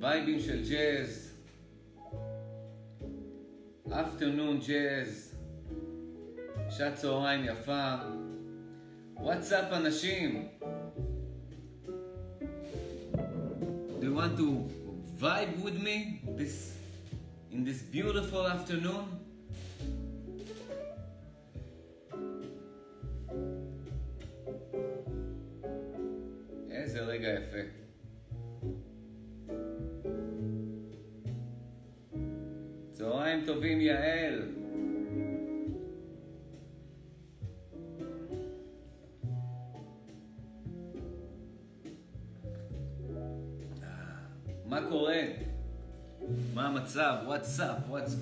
וייבים של ג'אז, אפטרנון ג'אז, שעת צהריים יפה. וואטסאפ אנשים? Do you want to vibe with me this in this beautiful afternoon? איזה רגע יפה. טובים, יעל. מה קורה? מה המצב? Up? What's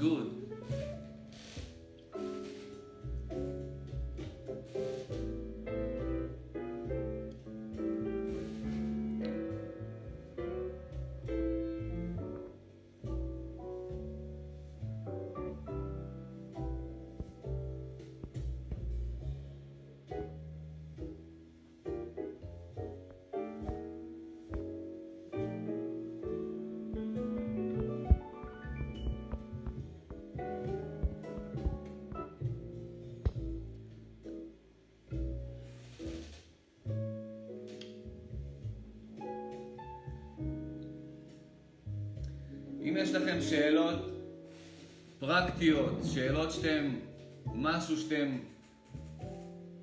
שאלות שאתם, משהו שאתם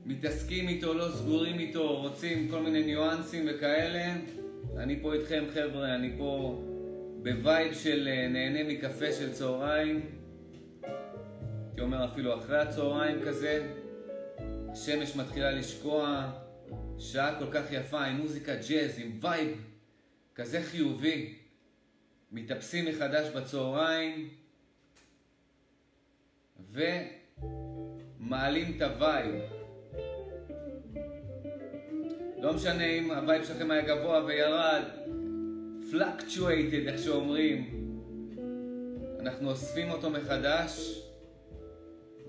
מתעסקים איתו, לא סגורים איתו, רוצים כל מיני ניואנסים וכאלה, אני פה איתכם חבר'ה, אני פה ב vibe של אה, נהנה מקפה של צהריים, הייתי אומר אפילו אחרי הצהריים כזה, השמש מתחילה לשקוע, שעה כל כך יפה עם מוזיקה ג'אז, עם vibe כזה חיובי. מתאפסים מחדש בצהריים ומעלים את ה vibe. לא משנה אם ה vibe שלכם היה גבוה וירד, fluctuated איך שאומרים, אנחנו אוספים אותו מחדש,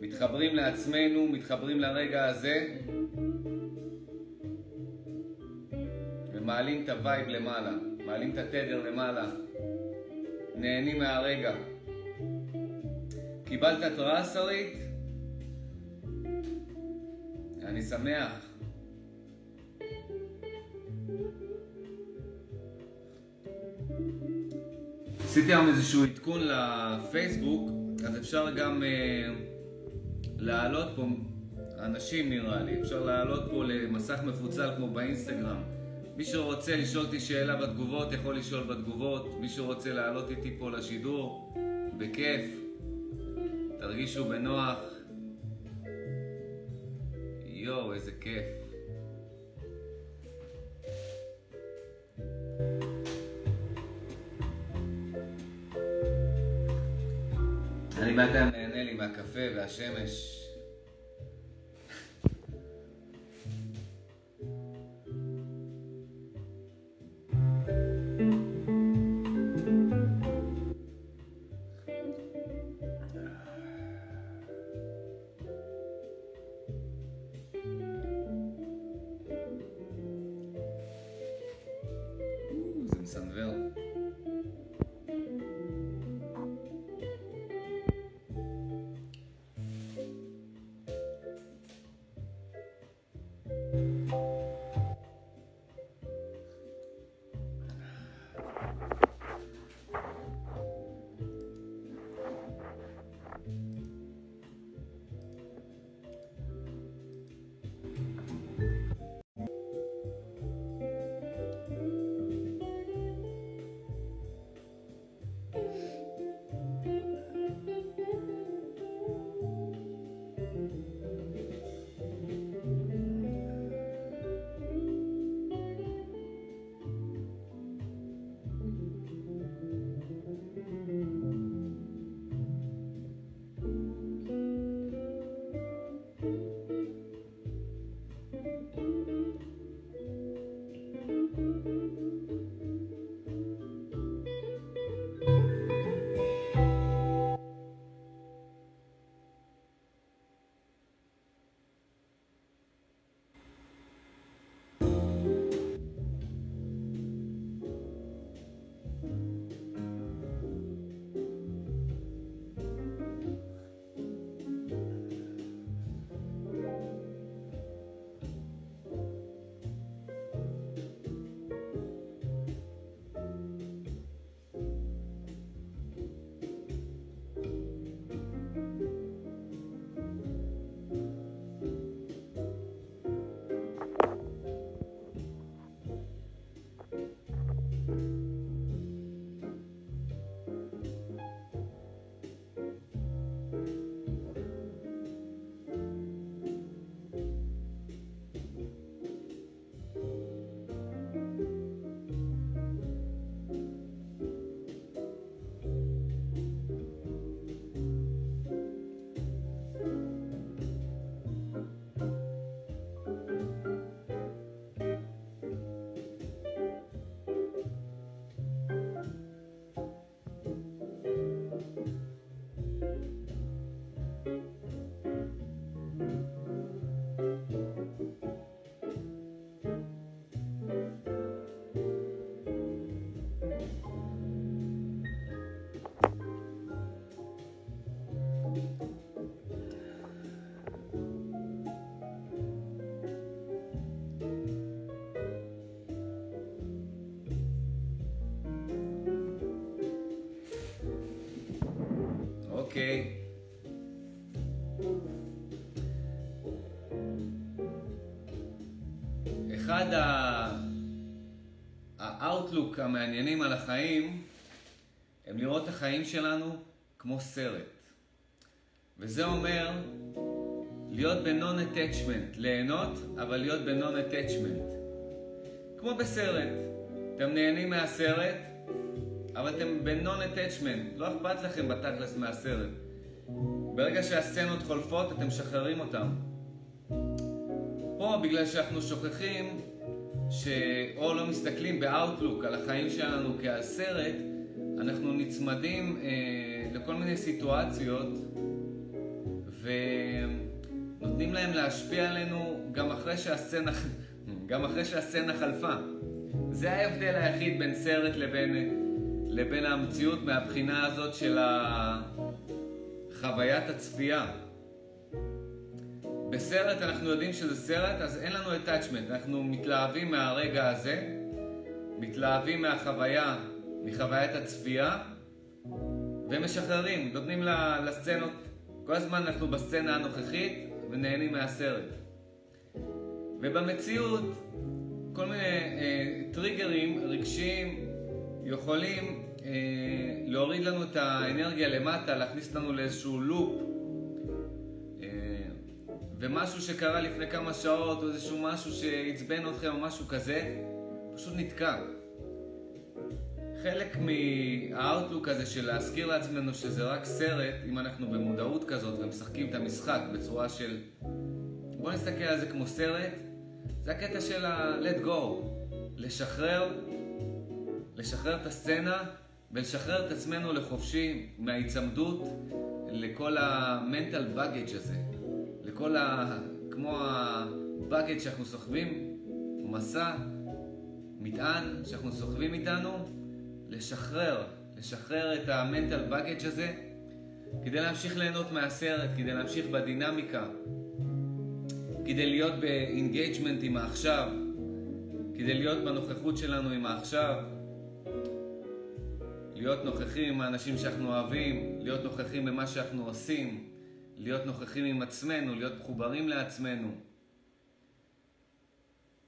מתחברים לעצמנו, מתחברים לרגע הזה ומעלים את ה vibe למעלה, מעלים את התדר למעלה. נהנים מהרגע. קיבלת התראה שרית? אני שמח. עשיתי היום איזשהו עדכון לפייסבוק, אז אפשר גם uh, לעלות פה, אנשים נראה לי, אפשר לעלות פה למסך מפוצל כמו באינסטגרם. מי שרוצה לשאול אותי שאלה בתגובות, יכול לשאול בתגובות. מי שרוצה לעלות איתי פה לשידור, בכיף. תרגישו בנוח. יואו, איזה כיף. אני בינתיים נהנה לי מהקפה והשמש. אוקיי? אחד האאוטלוק המעניינים על החיים הם לראות את החיים שלנו כמו סרט. וזה אומר להיות ב-non-attachment, ליהנות, אבל להיות ב-non-attachment. כמו בסרט. אתם נהנים מהסרט, אבל אתם ב-non-attachment, לא אכפת לכם בתכלס מהסרט. ברגע שהסצנות חולפות, אתם משחררים אותם. פה, בגלל שאנחנו שוכחים, ש... או לא מסתכלים באאוטלוק על החיים שלנו כעל סרט, אנחנו נצמדים אה, לכל מיני סיטואציות ונותנים להם להשפיע עלינו גם אחרי שהסצנה, גם אחרי שהסצנה חלפה. זה ההבדל היחיד בין סרט לבין, לבין המציאות מהבחינה הזאת של חוויית הצפייה. בסרט אנחנו יודעים שזה סרט, אז אין לנו attachment, אנחנו מתלהבים מהרגע הזה, מתלהבים מהחוויה, מחוויית הצפייה, ומשחררים, נותנים לסצנות, כל הזמן אנחנו בסצנה הנוכחית ונהנים מהסרט. ובמציאות, כל מיני אה, טריגרים רגשיים יכולים להוריד לנו את האנרגיה למטה, להכניס אותנו לאיזשהו לופ ומשהו שקרה לפני כמה שעות, או איזשהו משהו שעצבן אתכם או משהו כזה, פשוט נתקע. חלק מהאוטלוק הזה של להזכיר לעצמנו שזה רק סרט, אם אנחנו במודעות כזאת ומשחקים את המשחק בצורה של בוא נסתכל על זה כמו סרט, זה הקטע של ה-let go, לשחרר, לשחרר את הסצנה ולשחרר את עצמנו לחופשי מההיצמדות לכל ה-mental baggage הזה. לכל ה... כמו הבאגט שאנחנו סוחבים, מסע, מטען שאנחנו סוחבים איתנו, לשחרר, לשחרר את המנטל באגג' הזה, כדי להמשיך ליהנות מהסרט, כדי להמשיך בדינמיקה, כדי להיות ב engagement עם העכשיו, כדי להיות בנוכחות שלנו עם העכשיו, להיות נוכחים עם האנשים שאנחנו אוהבים, להיות נוכחים במה שאנחנו עושים, להיות נוכחים עם עצמנו, להיות מחוברים לעצמנו.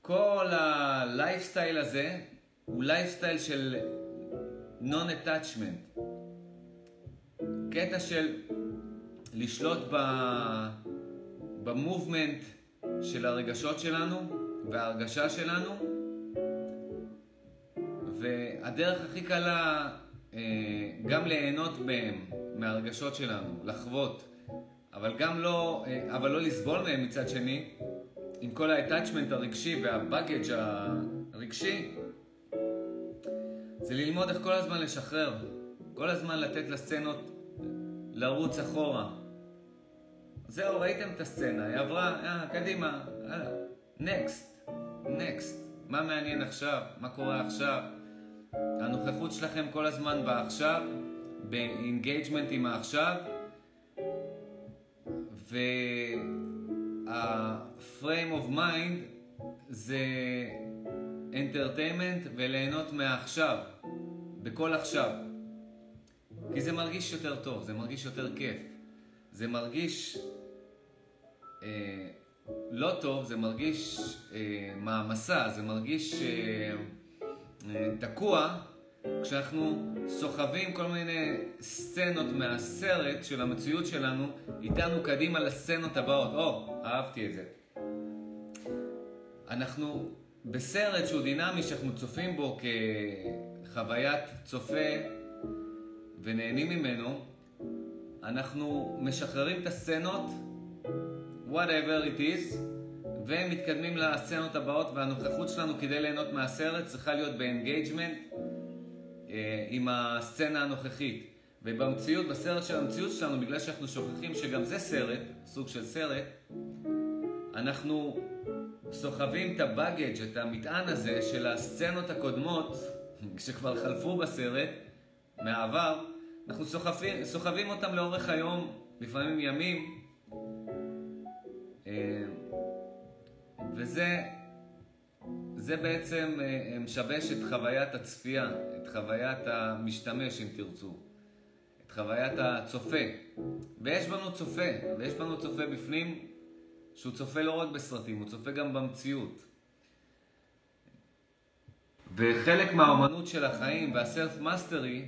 כל הלייפסטייל הזה הוא לייפסטייל של non-attachment. קטע של לשלוט במובמנט של הרגשות שלנו וההרגשה שלנו, והדרך הכי קלה גם ליהנות בהם, מהרגשות שלנו, לחוות. אבל גם לא, אה, אבל לא לסבול מהם מצד שני, עם כל ה-attachment הרגשי וה-baggage הרגשי, זה ללמוד איך כל הזמן לשחרר, כל הזמן לתת לסצנות לרוץ אחורה. זהו, ראיתם את הסצנה, היא עברה, אה, קדימה, אה, next, next. מה מעניין עכשיו? מה קורה עכשיו? הנוכחות שלכם כל הזמן בעכשיו, ב engagement עם העכשיו, וה-frame of mind זה entertainment וליהנות מעכשיו, בכל עכשיו. כי זה מרגיש יותר טוב, זה מרגיש יותר כיף. זה מרגיש אה, לא טוב, זה מרגיש אה, מעמסה, זה מרגיש אה, תקוע, כשאנחנו סוחבים כל מיני סצנות מהסרט של המציאות שלנו, איתנו קדימה לסצנות הבאות. או, oh, אהבתי את זה. אנחנו בסרט שהוא דינמי, שאנחנו צופים בו כחוויית צופה ונהנים ממנו, אנחנו משחררים את הסצנות, whatever it is, ומתקדמים לסצנות הבאות, והנוכחות שלנו כדי ליהנות מהסרט צריכה להיות ב engagement אה, עם הסצנה הנוכחית. ובמציאות, בסרט של המציאות שלנו, בגלל שאנחנו שוכחים שגם זה סרט, סוג של סרט, אנחנו סוחבים את הבאגג', את המטען הזה של הסצנות הקודמות, שכבר חלפו בסרט, מהעבר, אנחנו סוחבים, סוחבים אותם לאורך היום, לפעמים ימים, אה, וזה זה בעצם אה, משבש את חוויית הצפייה, את חוויית המשתמש אם תרצו. את חוויית הצופה. ויש בנו צופה, ויש בנו צופה בפנים, שהוא צופה לא רק בסרטים, הוא צופה גם במציאות. וחלק מהאומנות של החיים וה self mastery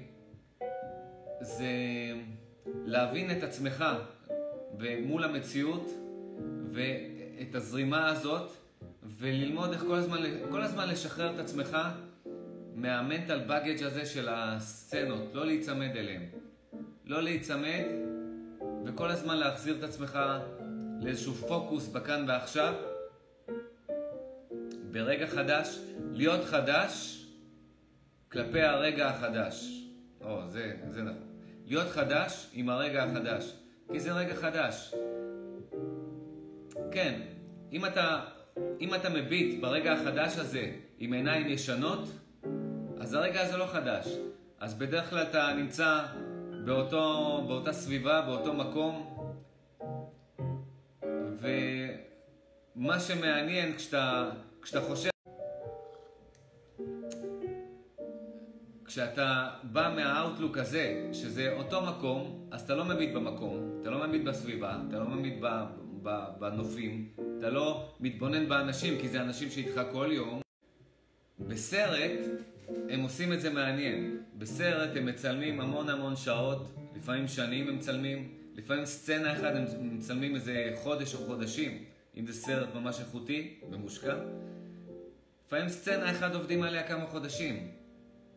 זה להבין את עצמך מול המציאות ואת הזרימה הזאת וללמוד איך כל הזמן, כל הזמן לשחרר את עצמך מהמנטל בגאג' הזה של הסצנות, לא להיצמד אליהם. לא להיצמד וכל הזמן להחזיר את עצמך לאיזשהו פוקוס בכאן ועכשיו, ברגע חדש, להיות חדש כלפי הרגע החדש. או, זה, זה נכון. להיות חדש עם הרגע החדש, כי זה רגע חדש. כן, אם אתה, אם אתה מביט ברגע החדש הזה עם עיניים ישנות, אז הרגע הזה לא חדש. אז בדרך כלל אתה נמצא באותו, באותה סביבה, באותו מקום, ומה שמעניין כשאתה, כשאתה חושב... כשאתה בא מהאוטלוק הזה, שזה אותו מקום, אז אתה לא מביט במקום, אתה לא מביט בסביבה, אתה לא מביט בנופים, אתה לא מתבונן באנשים, כי זה אנשים שאיתך כל יום. בסרט, הם עושים את זה מעניין. בסרט הם מצלמים המון המון שעות, לפעמים שנים הם מצלמים, לפעמים סצנה אחת הם מצלמים איזה חודש או חודשים, אם זה סרט ממש איכותי ומושקע. לפעמים סצנה אחת עובדים עליה כמה חודשים,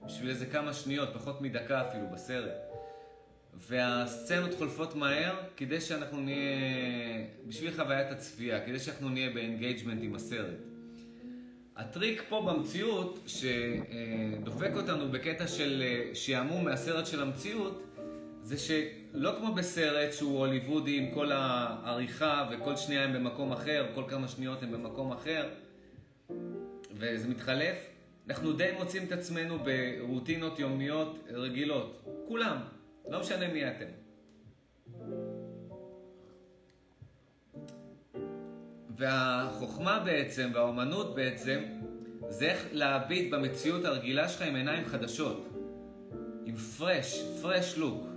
בשביל איזה כמה שניות, פחות מדקה אפילו בסרט. והסצנות חולפות מהר כדי שאנחנו נהיה, בשביל חוויית הצפייה, כדי שאנחנו נהיה ב engagement עם הסרט. הטריק פה במציאות, שדופק אותנו בקטע של אה, שעמום מהסרט של המציאות, זה שלא כמו בסרט שהוא הוליוודי עם כל העריכה וכל שנייה הם במקום אחר, כל כמה שניות הם במקום אחר, וזה מתחלף, אנחנו די מוצאים את עצמנו ברוטינות יומיות רגילות. כולם, לא משנה מי אתם. והחוכמה בעצם, והאומנות בעצם, זה איך להביט במציאות הרגילה שלך עם עיניים חדשות. עם פרש, פרש לוק.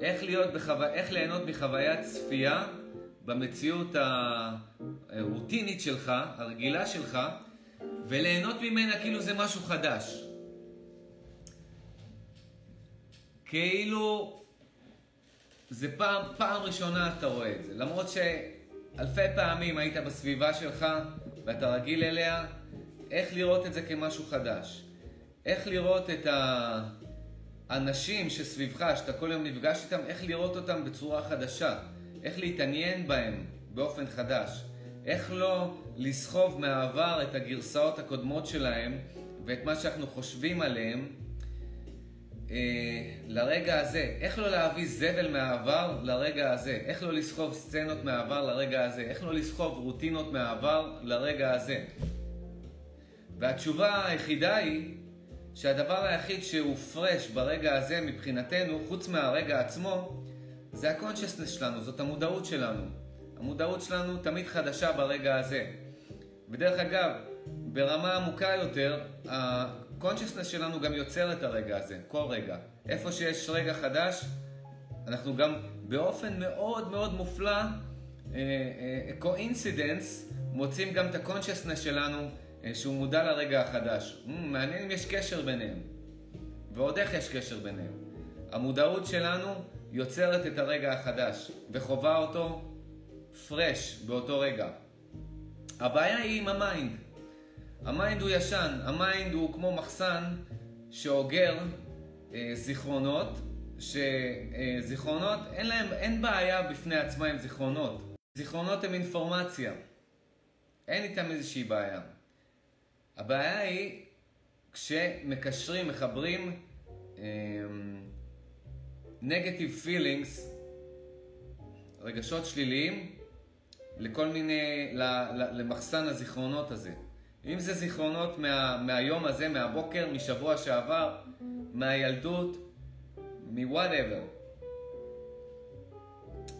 איך, בחו... איך ליהנות מחוויית צפייה במציאות הרוטינית שלך, הרגילה שלך, וליהנות ממנה כאילו זה משהו חדש. כאילו זה פעם, פעם ראשונה אתה רואה את זה. למרות שאלפי פעמים היית בסביבה שלך ואתה רגיל אליה, איך לראות את זה כמשהו חדש. איך לראות את האנשים שסביבך, שאתה כל יום נפגש איתם, איך לראות אותם בצורה חדשה. איך להתעניין בהם באופן חדש. איך לא לסחוב מהעבר את הגרסאות הקודמות שלהם ואת מה שאנחנו חושבים עליהם לרגע הזה. איך לא להביא זבל מהעבר לרגע הזה. איך לא לסחוב סצנות מהעבר לרגע הזה. איך לא לסחוב רוטינות מהעבר לרגע הזה. והתשובה היחידה היא שהדבר היחיד שהוא פרש ברגע הזה מבחינתנו, חוץ מהרגע עצמו, זה ה consciousness שלנו, זאת המודעות שלנו. המודעות שלנו תמיד חדשה ברגע הזה. ודרך אגב, ברמה עמוקה יותר, ה consciousness שלנו גם יוצר את הרגע הזה, כל רגע. איפה שיש רגע חדש, אנחנו גם באופן מאוד מאוד מופלא, coincidence, uh, uh, מוצאים גם את ה consciousness שלנו uh, שהוא מודע לרגע החדש. Mm, מעניין אם יש קשר ביניהם. ועוד איך יש קשר ביניהם. המודעות שלנו יוצרת את הרגע החדש וחווה אותו fresh באותו רגע. הבעיה היא עם ה mind. ה mind הוא ישן, ה mind הוא כמו מחסן שאוגר אה, זיכרונות, שזיכרונות, אה, אין להם, אין בעיה בפני עצמה עם זיכרונות. זיכרונות הם אינפורמציה. אין איתם איזושהי בעיה. הבעיה היא כשמקשרים, מחברים נגטיב um, פילינגס, רגשות שליליים, לכל מיני, למחסן הזיכרונות הזה. אם זה זיכרונות מה, מהיום הזה, מהבוקר, משבוע שעבר, מהילדות, מוואטאבר.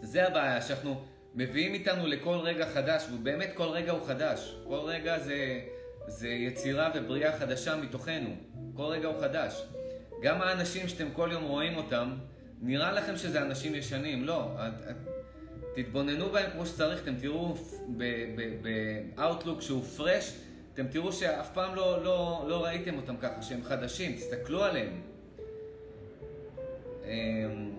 זה הבעיה, שאנחנו מביאים איתנו לכל רגע חדש, ובאמת כל רגע הוא חדש. כל רגע זה, זה יצירה ובריאה חדשה מתוכנו. כל רגע הוא חדש. גם האנשים שאתם כל יום רואים אותם, נראה לכם שזה אנשים ישנים. לא, את, את, תתבוננו בהם כמו שצריך, אתם תראו ב-outlook שהוא fresh, אתם תראו שאף פעם לא, לא, לא ראיתם אותם ככה, שהם חדשים, תסתכלו עליהם. אמ,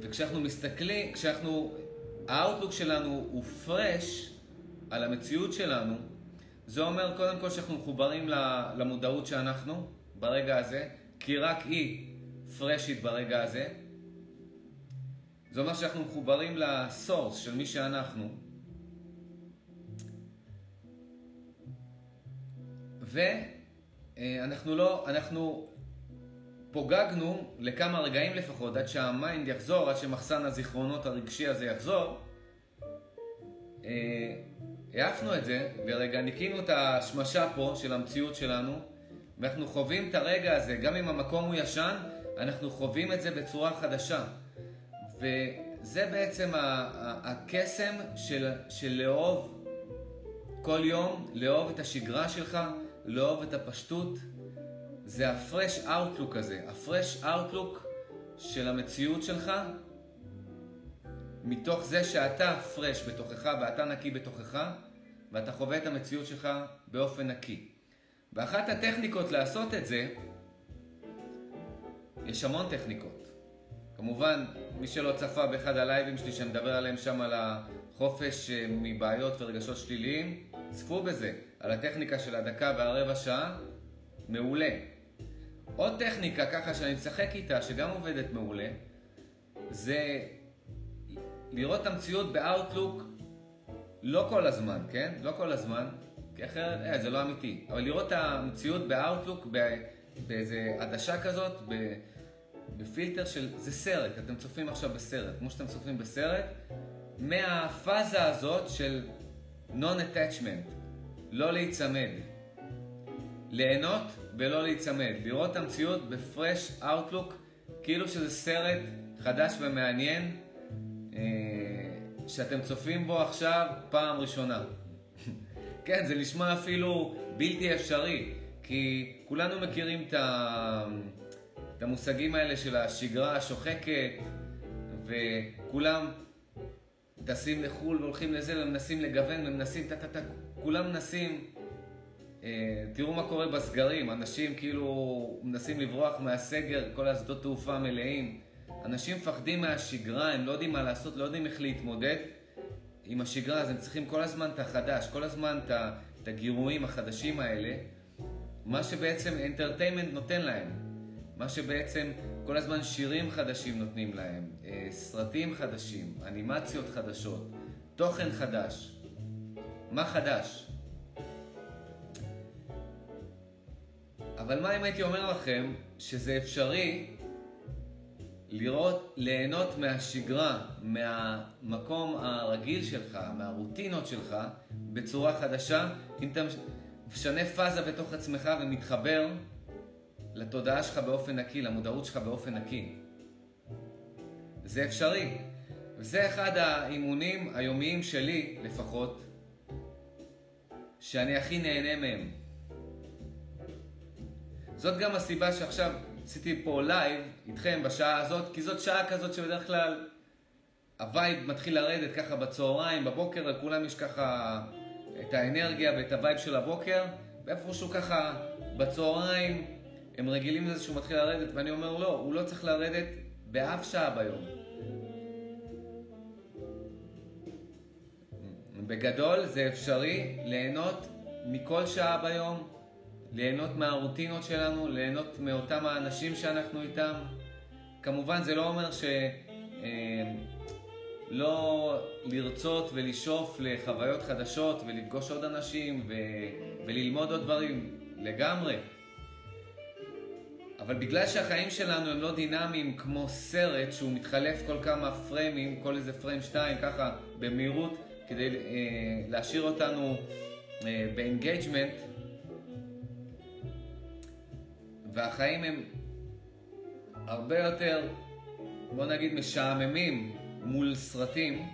וכשאנחנו מסתכלים, כשאנחנו, ה outlook שלנו הוא fresh על המציאות שלנו, זה אומר קודם כל שאנחנו מחוברים למודעות שאנחנו ברגע הזה, כי רק היא fresh ית ברגע הזה. זה אומר שאנחנו מחוברים ל source של מי שאנחנו. ואנחנו לא, אנחנו פוגגנו לכמה רגעים לפחות, עד שה mind יחזור, עד שמחסן הזיכרונות הרגשי הזה יחזור. אה, העפנו את זה, ורגע ניקינו את השמשה פה של המציאות שלנו, ואנחנו חווים את הרגע הזה, גם אם המקום הוא ישן, אנחנו חווים את זה בצורה חדשה. וזה בעצם הקסם של, של לאהוב כל יום, לאהוב את השגרה שלך, לאהוב את הפשטות. זה הפרש אאוטלוק הזה, הפרש אאוטלוק של המציאות שלך, מתוך זה שאתה פרש בתוכך ואתה נקי בתוכך, ואתה חווה את המציאות שלך באופן נקי. ואחת הטכניקות לעשות את זה, יש המון טכניקות. כמובן, מי שלא צפה באחד הלייבים שלי שאני מדבר עליהם שם על החופש אה, מבעיות ורגשות שליליים, צפו בזה, על הטכניקה של הדקה והרבע שעה, מעולה. עוד טכניקה ככה שאני משחק איתה, שגם עובדת מעולה, זה לראות את המציאות באאוטלוק לא כל הזמן, כן? לא כל הזמן, כי אחרת אה, זה לא אמיתי. אבל לראות את המציאות באאוטלוק באיזה עדשה כזאת, בפילטר של... זה סרט, אתם צופים עכשיו בסרט, כמו שאתם צופים בסרט, מהפאזה הזאת של non-attachment, לא להיצמד. ליהנות ולא להיצמד. לראות את המציאות בפרש אאוטלוק, כאילו שזה סרט חדש ומעניין, אה, שאתם צופים בו עכשיו פעם ראשונה. כן, זה נשמע אפילו בלתי אפשרי, כי כולנו מכירים את, ה... את המושגים האלה של השגרה השוחקת, וכולם טסים לחו"ל והולכים לזה ומנסים לגוון ומנסים טה-טה-טה, כולם מנסים אה, תראו מה קורה בסגרים, אנשים כאילו מנסים לברוח מהסגר, כל השדות תעופה מלאים. אנשים מפחדים מהשגרה, הם לא יודעים מה לעשות, לא יודעים איך להתמודד עם השגרה, אז הם צריכים כל הזמן את החדש, כל הזמן את הגירויים החדשים האלה, מה שבעצם אינטרטיימנט נותן להם, מה שבעצם כל הזמן שירים חדשים נותנים להם, אה, סרטים חדשים, אנימציות חדשות, תוכן חדש. מה חדש? אבל מה אם הייתי אומר לכם שזה אפשרי לראות, ליהנות מהשגרה, מהמקום הרגיל שלך, מהרוטינות שלך, בצורה חדשה, אם אתה משנה פאזה בתוך עצמך ומתחבר לתודעה שלך באופן נקי, למודעות שלך באופן נקי. זה אפשרי. וזה אחד האימונים היומיים שלי, לפחות, שאני הכי נהנה מהם. זאת גם הסיבה שעכשיו עשיתי פה לייב איתכם בשעה הזאת, כי זאת שעה כזאת שבדרך כלל ה vibe מתחיל לרדת ככה בצהריים, בבוקר, לכולם יש ככה את האנרגיה ואת ה vibe של הבוקר, ואיפשהו ככה בצהריים הם רגילים לזה שהוא מתחיל לרדת, ואני אומר לא, הוא לא צריך לרדת באף שעה ביום. בגדול זה אפשרי ליהנות מכל שעה ביום, ליהנות מהרוטינות שלנו, ליהנות מאותם האנשים שאנחנו איתם. כמובן זה לא אומר ש... אה, לא לרצות ולשאוף לחוויות חדשות ולפגוש עוד אנשים ו... וללמוד עוד דברים, לגמרי. אבל בגלל שהחיים שלנו הם לא דינמיים כמו סרט שהוא מתחלף כל כמה פריימים, כל איזה פריים שתיים ככה במהירות כדי אה, להשאיר אותנו אה, ב engagement, והחיים הם הרבה יותר, בוא נגיד, משעממים מול סרטים,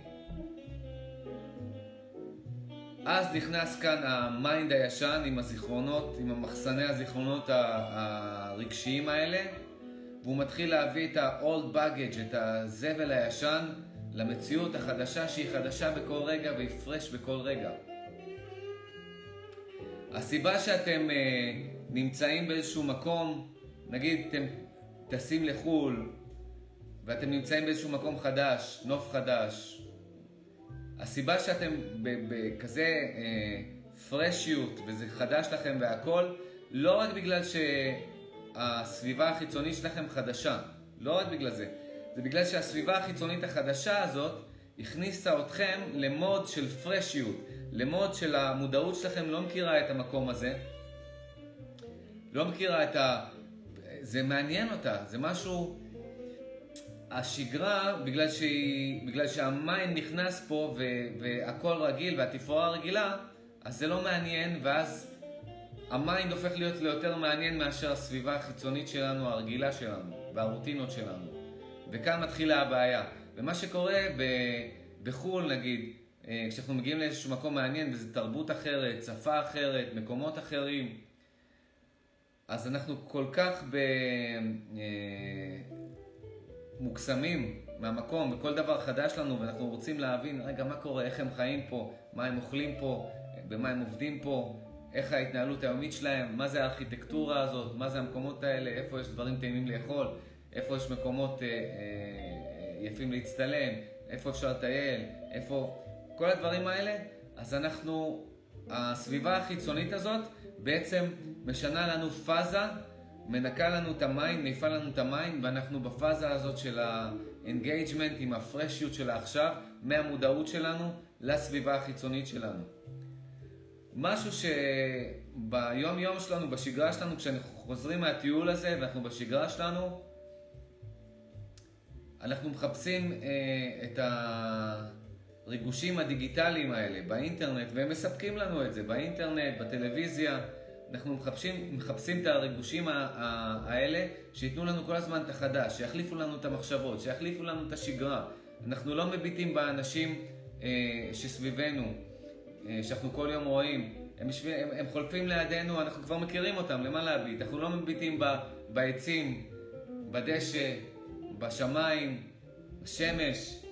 אז נכנס כאן ה mind הישן עם הזיכרונות, עם המחסני הזיכרונות הרגשיים האלה, והוא מתחיל להביא את ה-old baggage, את הזבל הישן, למציאות החדשה שהיא חדשה בכל רגע והיא פרש בכל רגע. הסיבה שאתם uh, נמצאים באיזשהו מקום, נגיד אתם טסים לחו"ל ואתם נמצאים באיזשהו מקום חדש, נוף חדש, הסיבה שאתם בכזה uh, פרשיות וזה חדש לכם והכל, לא רק בגלל שהסביבה החיצונית שלכם חדשה, לא רק בגלל זה, זה בגלל שהסביבה החיצונית החדשה הזאת הכניסה אתכם ל mode של fresh יות, ל mode של המודעות שלכם לא מכירה את המקום הזה, לא מכירה את ה... זה מעניין אותה, זה משהו... השגרה, בגלל, שהיא, בגלל שהמים נכנס פה ו... והכל רגיל והתפאורה רגילה, אז זה לא מעניין, ואז ה mind הופך להיות ליותר מעניין מאשר הסביבה החיצונית שלנו, הרגילה שלנו, והרוטינות שלנו. וכאן מתחילה הבעיה. ומה שקורה ב... בחו"ל, נגיד, אה, כשאנחנו מגיעים לאיזשהו מקום מעניין, וזו תרבות אחרת, שפה אחרת, מקומות אחרים, אז אנחנו כל כך ב... אה, מוקסמים מהמקום, וכל דבר חדש לנו, ואנחנו רוצים להבין, רגע, מה קורה, איך הם חיים פה, מה הם אוכלים פה, במה הם עובדים פה, איך ההתנהלות היומית שלהם, מה זה הארכיטקטורה הזאת, מה זה המקומות האלה, איפה יש דברים טעימים לאכול, איפה יש מקומות אה, אה, יפים להצטלם, איפה אפשר לטייל, איפה... כל הדברים האלה, אז אנחנו, הסביבה החיצונית הזאת בעצם משנה לנו פאזה, מנקה לנו את ה mind, מעיפה לנו את ה mind, ואנחנו בפאזה הזאת של ה engagement עם ה fresh יות של העכשיו, מהמודעות שלנו לסביבה החיצונית שלנו. משהו שביום יום שלנו, בשגרה שלנו, כשאנחנו חוזרים מהטיול הזה ואנחנו בשגרה שלנו, אנחנו מחפשים אה, את הריגושים הדיגיטליים האלה באינטרנט, והם מספקים לנו את זה באינטרנט, בטלוויזיה. אנחנו מחפשים, מחפשים את הריגושים האלה שייתנו לנו כל הזמן את החדש, שיחליפו לנו את המחשבות, שיחליפו לנו את השגרה. אנחנו לא מביטים באנשים אה, שסביבנו, אה, שאנחנו כל יום רואים. הם, הם, הם חולפים לידינו, אנחנו כבר מכירים אותם, למה להביט? אנחנו לא מביטים בעצים, בדשא, בשמיים, בשמש.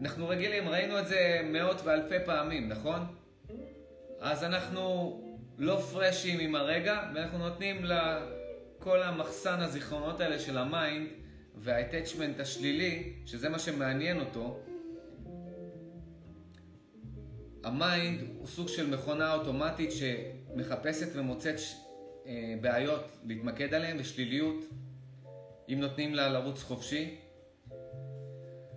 אנחנו רגילים, ראינו את זה מאות ואלפי פעמים, נכון? אז אנחנו לא fresh ים עם הרגע, ואנחנו נותנים לכל המחסן הזיכרונות האלה של ה mind וה attachment השלילי, שזה מה שמעניין אותו. ה mind הוא סוג של מכונה אוטומטית שמחפשת ומוצאת אה, בעיות להתמקד עליהן ושליליות. אם נותנים לה לרוץ חופשי.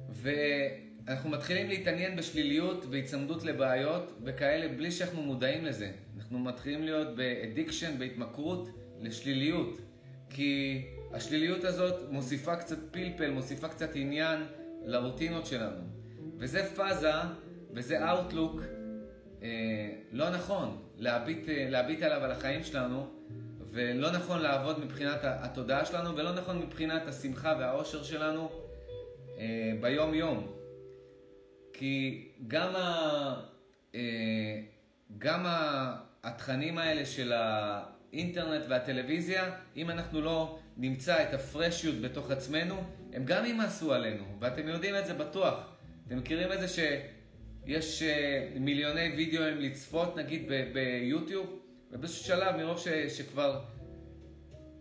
ואנחנו מתחילים להתעניין בשליליות, בהיצמדות לבעיות וכאלה בלי שאנחנו מודעים לזה. אנחנו מתחילים להיות ב addiction, בהתמכרות לשליליות. כי השליליות הזאת מוסיפה קצת פלפל, מוסיפה קצת עניין לרוטינות שלנו. וזה פאזה וזה outlook אה, לא נכון להביט, אה, להביט עליו על החיים שלנו. ולא נכון לעבוד מבחינת התודעה שלנו, ולא נכון מבחינת השמחה והאושר שלנו אה, ביום יום. כי גם, ה, אה, גם התכנים האלה של האינטרנט והטלוויזיה, אם אנחנו לא נמצא את הפרשיות בתוך עצמנו, הם גם ימאסו עלינו, ואתם יודעים את זה בטוח. אתם מכירים את זה שיש אה, מיליוני וידאוים לצפות, נגיד ביוטיוב? ובאיזשהו שלב, מרוב ש, שכבר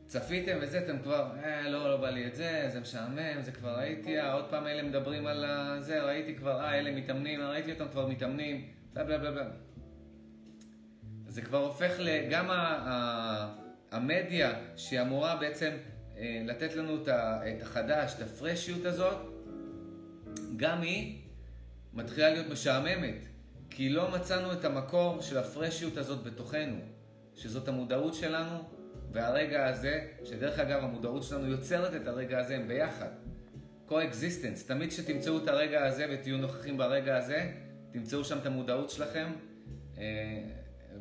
צפיתם וזה, אתם כבר, אה, לא, לא בא לי את זה, זה משעמם, זה כבר ראיתי, אה, עוד פעם אלה מדברים על זה, ראיתי כבר, אה, אלה מתאמנים, ראיתי אותם כבר מתאמנים, בלה בלה בלה בלה. זה כבר הופך גם המדיה שאמורה בעצם אה, לתת לנו את החדש, את הפרשיות הזאת, גם היא מתחילה להיות משעממת, כי לא מצאנו את המקור של הפרשיות הזאת בתוכנו. שזאת המודעות שלנו, והרגע הזה, שדרך אגב המודעות שלנו יוצרת את הרגע הזה, הם ביחד. co-existence, תמיד כשתמצאו את הרגע הזה ותהיו נוכחים ברגע הזה, תמצאו שם את המודעות שלכם, אה,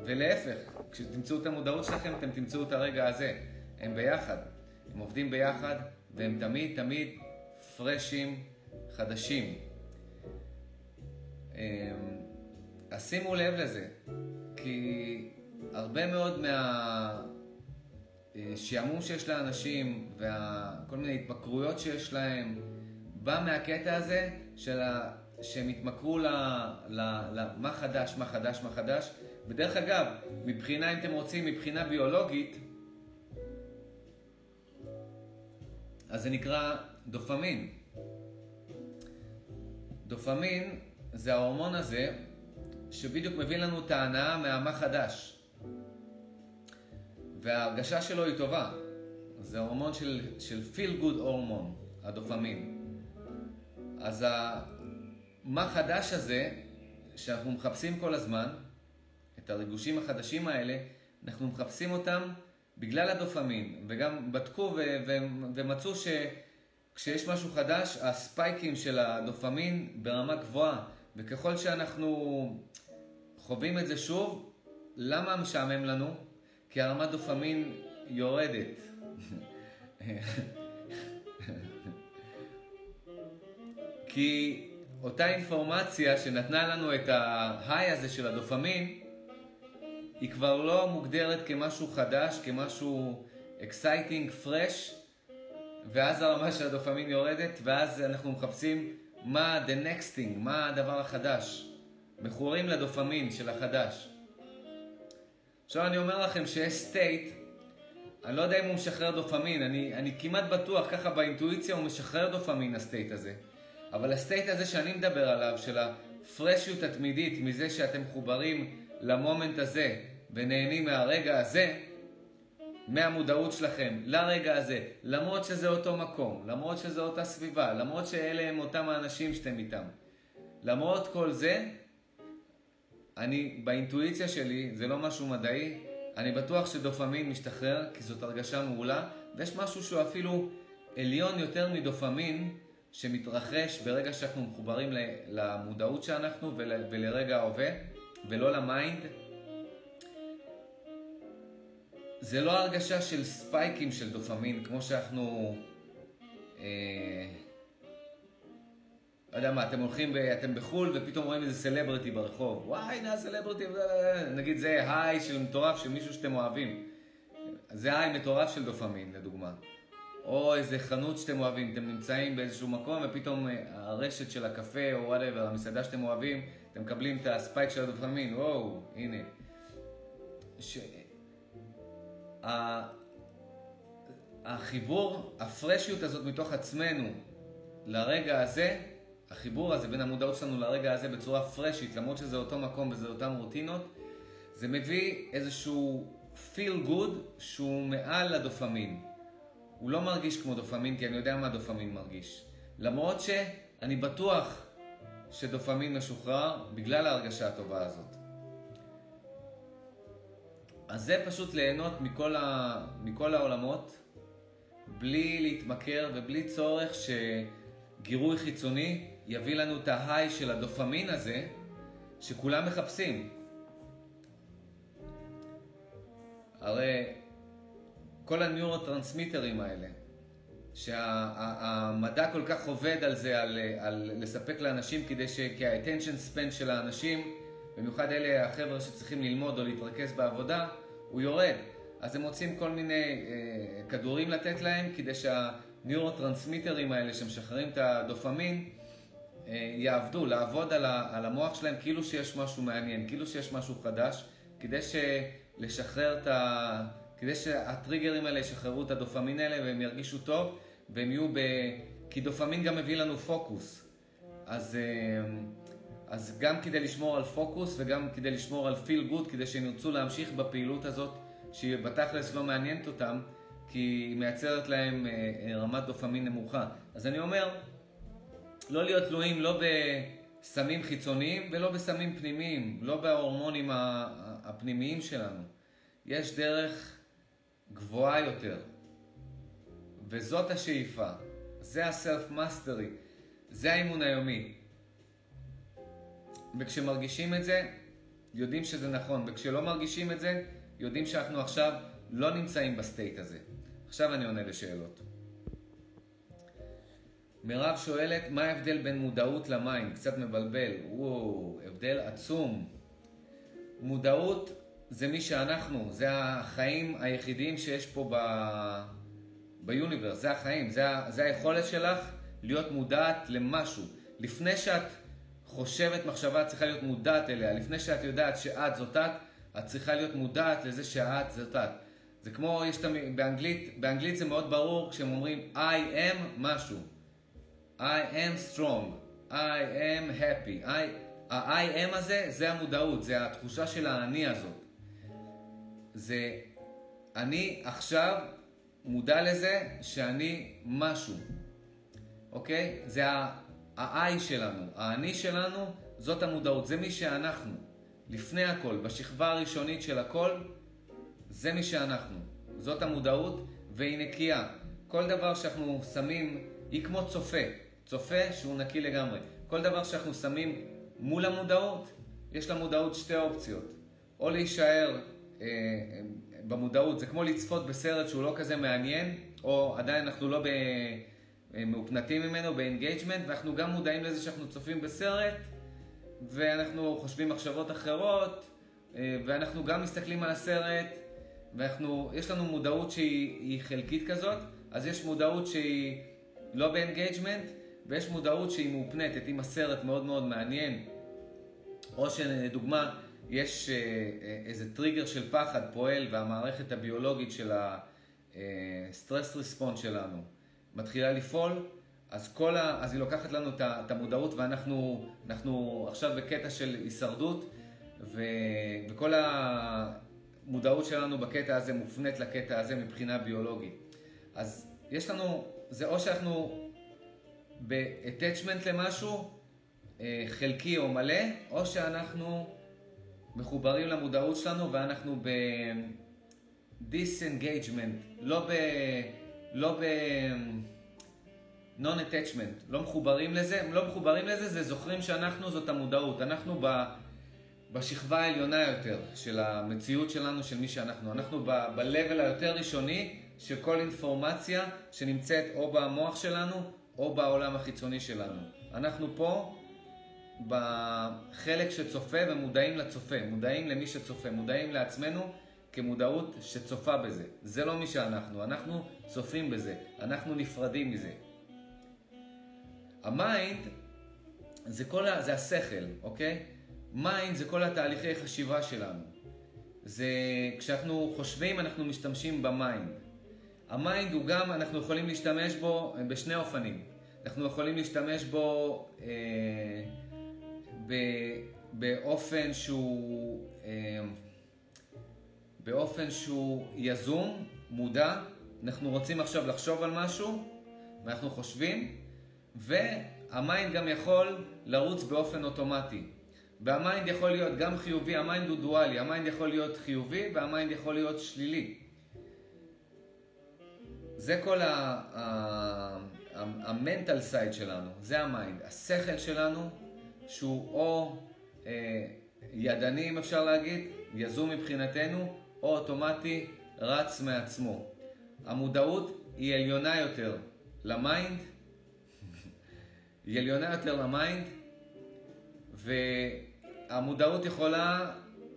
ולהפך, כשתמצאו את המודעות שלכם, אתם תמצאו את הרגע הזה. הם ביחד, הם עובדים ביחד, והם תמיד תמיד פרשים, חדשים. אה, אז שימו לב לזה, כי הרבה מאוד מהשעמום שיש לאנשים וכל מיני התמכרויות שיש להם, בא מהקטע הזה של ה... שהם התמכרו ל... ל... ל... מה חדש, מה חדש, מה חדש. ודרך אגב, מבחינה, אם אתם רוצים, מבחינה ביולוגית, אז זה נקרא דופמין. דופמין זה ההורמון הזה שבדיוק מביא לנו את ההנאה מהמה חדש. וההרגשה שלו היא טובה. זה הורמון של, של feel good הורמון, הדופמין. אז מה חדש הזה, שאנחנו מחפשים כל הזמן, את הריגושים החדשים האלה, אנחנו מחפשים אותם בגלל הדופמין, וגם בדקו ו- ו- ומצאו שכשיש משהו חדש, הספייקים של הדופמין ברמה גבוהה, וככל שאנחנו חווים את זה שוב, למה משעמם לנו? כי הרמת דופמין יורדת. כי אותה אינפורמציה שנתנה לנו את ה high הזה של הדופמין, היא כבר לא מוגדרת כמשהו חדש, כמשהו exciting, fresh, ואז הרמה של הדופמין יורדת, ואז אנחנו מחפשים מה the next thing, מה הדבר החדש. מכורים לדופמין של החדש. עכשיו אני אומר לכם שיש state, אני לא יודע אם הוא משחרר דופמין, אני, אני כמעט בטוח, ככה באינטואיציה הוא משחרר דופמין ה state הזה. אבל הסטייט הזה שאני מדבר עליו, של הפרשיות התמידית, מזה שאתם מחוברים למומנט הזה ונהנים מהרגע הזה, מהמודעות שלכם לרגע הזה, למרות שזה אותו מקום, למרות שזה אותה סביבה, למרות שאלה הם אותם האנשים שאתם איתם. למרות כל זה, אני, באינטואיציה שלי, זה לא משהו מדעי, אני בטוח שדופמין משתחרר, כי זאת הרגשה מעולה, ויש משהו שהוא אפילו עליון יותר מדופמין, שמתרחש ברגע שאנחנו מחוברים למודעות שאנחנו ולרגע ההווה, ולא ל mind. זה לא הרגשה של spike ים של דופמין, כמו שאנחנו... אה, לא יודע מה, אתם הולכים, אתם בחו"ל ופתאום רואים איזה סלבריטי ברחוב. וואי, הנה הסלבריטי, נגיד זה high של מטורף של מישהו שאתם אוהבים. זה high מטורף של דופמין, לדוגמה. או איזה חנות שאתם אוהבים, אתם נמצאים באיזשהו מקום ופתאום אה, הרשת של הקפה או whatever, המסעדה שאתם אוהבים, אתם מקבלים את ה spike של הדופמין, וואו, הנה. ש... החיבור, ה fresh יות הזאת מתוך עצמנו לרגע הזה, החיבור הזה בין המודעות שלנו לרגע הזה בצורה fresh ית, למרות שזה אותו מקום וזה אותן רוטינות, זה מביא איזשהו feel good שהוא מעל לדופמין. הוא לא מרגיש כמו דופמין, כי אני יודע מה דופמין מרגיש. למרות שאני בטוח שדופמין משוחרר בגלל ההרגשה הטובה הזאת. אז זה פשוט ליהנות מכל, ה... מכל העולמות, בלי להתמכר ובלי צורך שגירוי חיצוני יביא לנו את ההיי של הדופמין הזה, שכולם מחפשים. הרי כל הניורוטרנסמיטרים האלה, שהמדע כל כך עובד על זה, על, על לספק לאנשים כדי ש... כי ה-attention span של האנשים, במיוחד אלה החבר'ה שצריכים ללמוד או להתרכז בעבודה, הוא יורד. אז הם מוצאים כל מיני אה, כדורים לתת להם כדי שהניורוטרנסמיטרים האלה שמשחררים את הדופמין יעבדו, לעבוד על, ה, על המוח שלהם כאילו שיש משהו מעניין, כאילו שיש משהו חדש, כדי לשחרר את ה... כדי שהטריגרים האלה ישחררו את הדופמין האלה והם ירגישו טוב והם יהיו ב... כי דופמין גם מביא לנו פוקוס. אז, אה, אז גם כדי לשמור על פוקוס וגם כדי לשמור על פיל גוד, כדי שהם ירצו להמשיך בפעילות הזאת, שהיא בתכלס לא מעניינת אותם, כי היא מייצרת להם אה, אה, רמת דופמין נמוכה. אז אני אומר, לא להיות תלויים לא בסמים חיצוניים ולא בסמים פנימיים, לא בהורמונים הפנימיים שלנו. יש דרך גבוהה יותר. וזאת השאיפה. זה ה self mastery. זה האימון היומי. וכשמרגישים את זה, יודעים שזה נכון. וכשלא מרגישים את זה, יודעים שאנחנו עכשיו לא נמצאים ב state הזה. עכשיו אני עונה לשאלות. מירב שואלת, מה ההבדל בין מודעות למים? קצת מבלבל. וואו, הבדל עצום. מודעות זה מי שאנחנו, זה החיים היחידים שיש פה ב... ב universe, זה החיים, זה. זה היכולת שלך להיות מודעת למשהו. לפני שאת חושבת מחשבה, את צריכה להיות מודעת אליה. לפני שאת יודעת שאת זאת את, את צריכה להיות מודעת לזה שאת זאת את. זה כמו, יש תמיד, באנגלית, באנגלית זה מאוד ברור כשהם אומרים I am משהו. I am strong, I am happy. ה-I am הזה, זה המודעות, זה התחושה של האני הזאת. זה, אני עכשיו מודע לזה שאני משהו, אוקיי? זה ה-I שלנו, האני שלנו, זאת המודעות, זה מי שאנחנו. לפני הכל, בשכבה הראשונית של הכל, זה מי שאנחנו. זאת המודעות, והיא נקייה. כל דבר שאנחנו שמים, היא כמו צופה. צופה שהוא נקי לגמרי. כל דבר שאנחנו שמים מול המודעות, יש למודעות שתי אופציות. או להישאר אה, במודעות, זה כמו לצפות בסרט שהוא לא כזה מעניין, או עדיין אנחנו לא מהופנטים ממנו, ב engagement, ואנחנו גם מודעים לזה שאנחנו צופים בסרט, ואנחנו חושבים מחשבות אחרות, אה, ואנחנו גם מסתכלים על הסרט, ויש לנו מודעות שהיא חלקית כזאת, אז יש מודעות שהיא לא ב engagement, ויש מודעות שהיא מהופנטת, אם הסרט מאוד מאוד מעניין, או שלדוגמה, יש אה, אה, איזה טריגר של פחד פועל והמערכת הביולוגית של הסטרס ריספונס שלנו מתחילה לפעול, אז, כל ה... אז היא לוקחת לנו את המודעות ואנחנו עכשיו בקטע של הישרדות ו... וכל המודעות שלנו בקטע הזה מופנית לקטע הזה מבחינה ביולוגית. אז יש לנו, זה או שאנחנו ב-attachment למשהו אה, חלקי או מלא, או שאנחנו מחוברים למודעות שלנו ואנחנו ב-disengagement, לא ב... לא ב... non-attachment, לא מחוברים לזה, הם לא מחוברים לזה, זה זוכרים שאנחנו זאת המודעות, אנחנו ב... בשכבה העליונה יותר של המציאות שלנו, של מי שאנחנו. אנחנו ב-level היותר ראשוני של כל אינפורמציה שנמצאת או במוח שלנו או בעולם החיצוני שלנו. אנחנו פה בחלק שצופה ומודעים לצופה, מודעים למי שצופה, מודעים לעצמנו כמודעות שצופה בזה. זה לא מי שאנחנו, אנחנו צופים בזה, אנחנו נפרדים מזה. ה mind זה, כל ה... זה השכל, אוקיי? mind זה כל התהליכי חשיבה שלנו. זה כשאנחנו חושבים אנחנו משתמשים ב mind. ה mind הוא גם, אנחנו יכולים להשתמש בו בשני אופנים. אנחנו יכולים להשתמש בו אה, באופן שהוא, אה, באופן שהוא יזום, מודע, אנחנו רוצים עכשיו לחשוב על משהו, ואנחנו חושבים, וה mind גם יכול לרוץ באופן אוטומטי. וה mind יכול להיות גם חיובי, ה mind הוא דואלי, ה mind יכול להיות חיובי וה mind יכול להיות שלילי. זה כל ה mental side שלנו, זה ה mind. השכל שלנו שהוא או אה, ידני, אם אפשר להגיד, יזום מבחינתנו, או אוטומטי, רץ מעצמו. המודעות היא עליונה יותר ל mind, היא עליונה יותר ל mind, והמודעות יכולה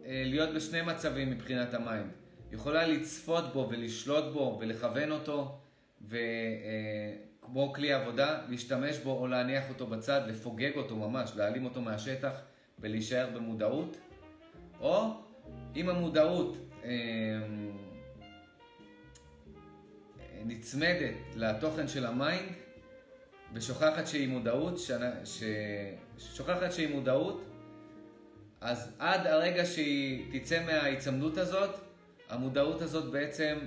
אה, להיות בשני מצבים מבחינת ה mind. יכולה לצפות בו ולשלוט בו ולכוון אותו, ו... אה, כמו כלי עבודה, להשתמש בו או להניח אותו בצד, לפוגג אותו ממש, להעלים אותו מהשטח ולהישאר במודעות, או אם המודעות אה, נצמדת לתוכן של ה mind ושוכחת שהיא מודעות, ש... שוכחת שהיא מודעות, אז עד הרגע שהיא תצא מההיצמדות הזאת, המודעות הזאת בעצם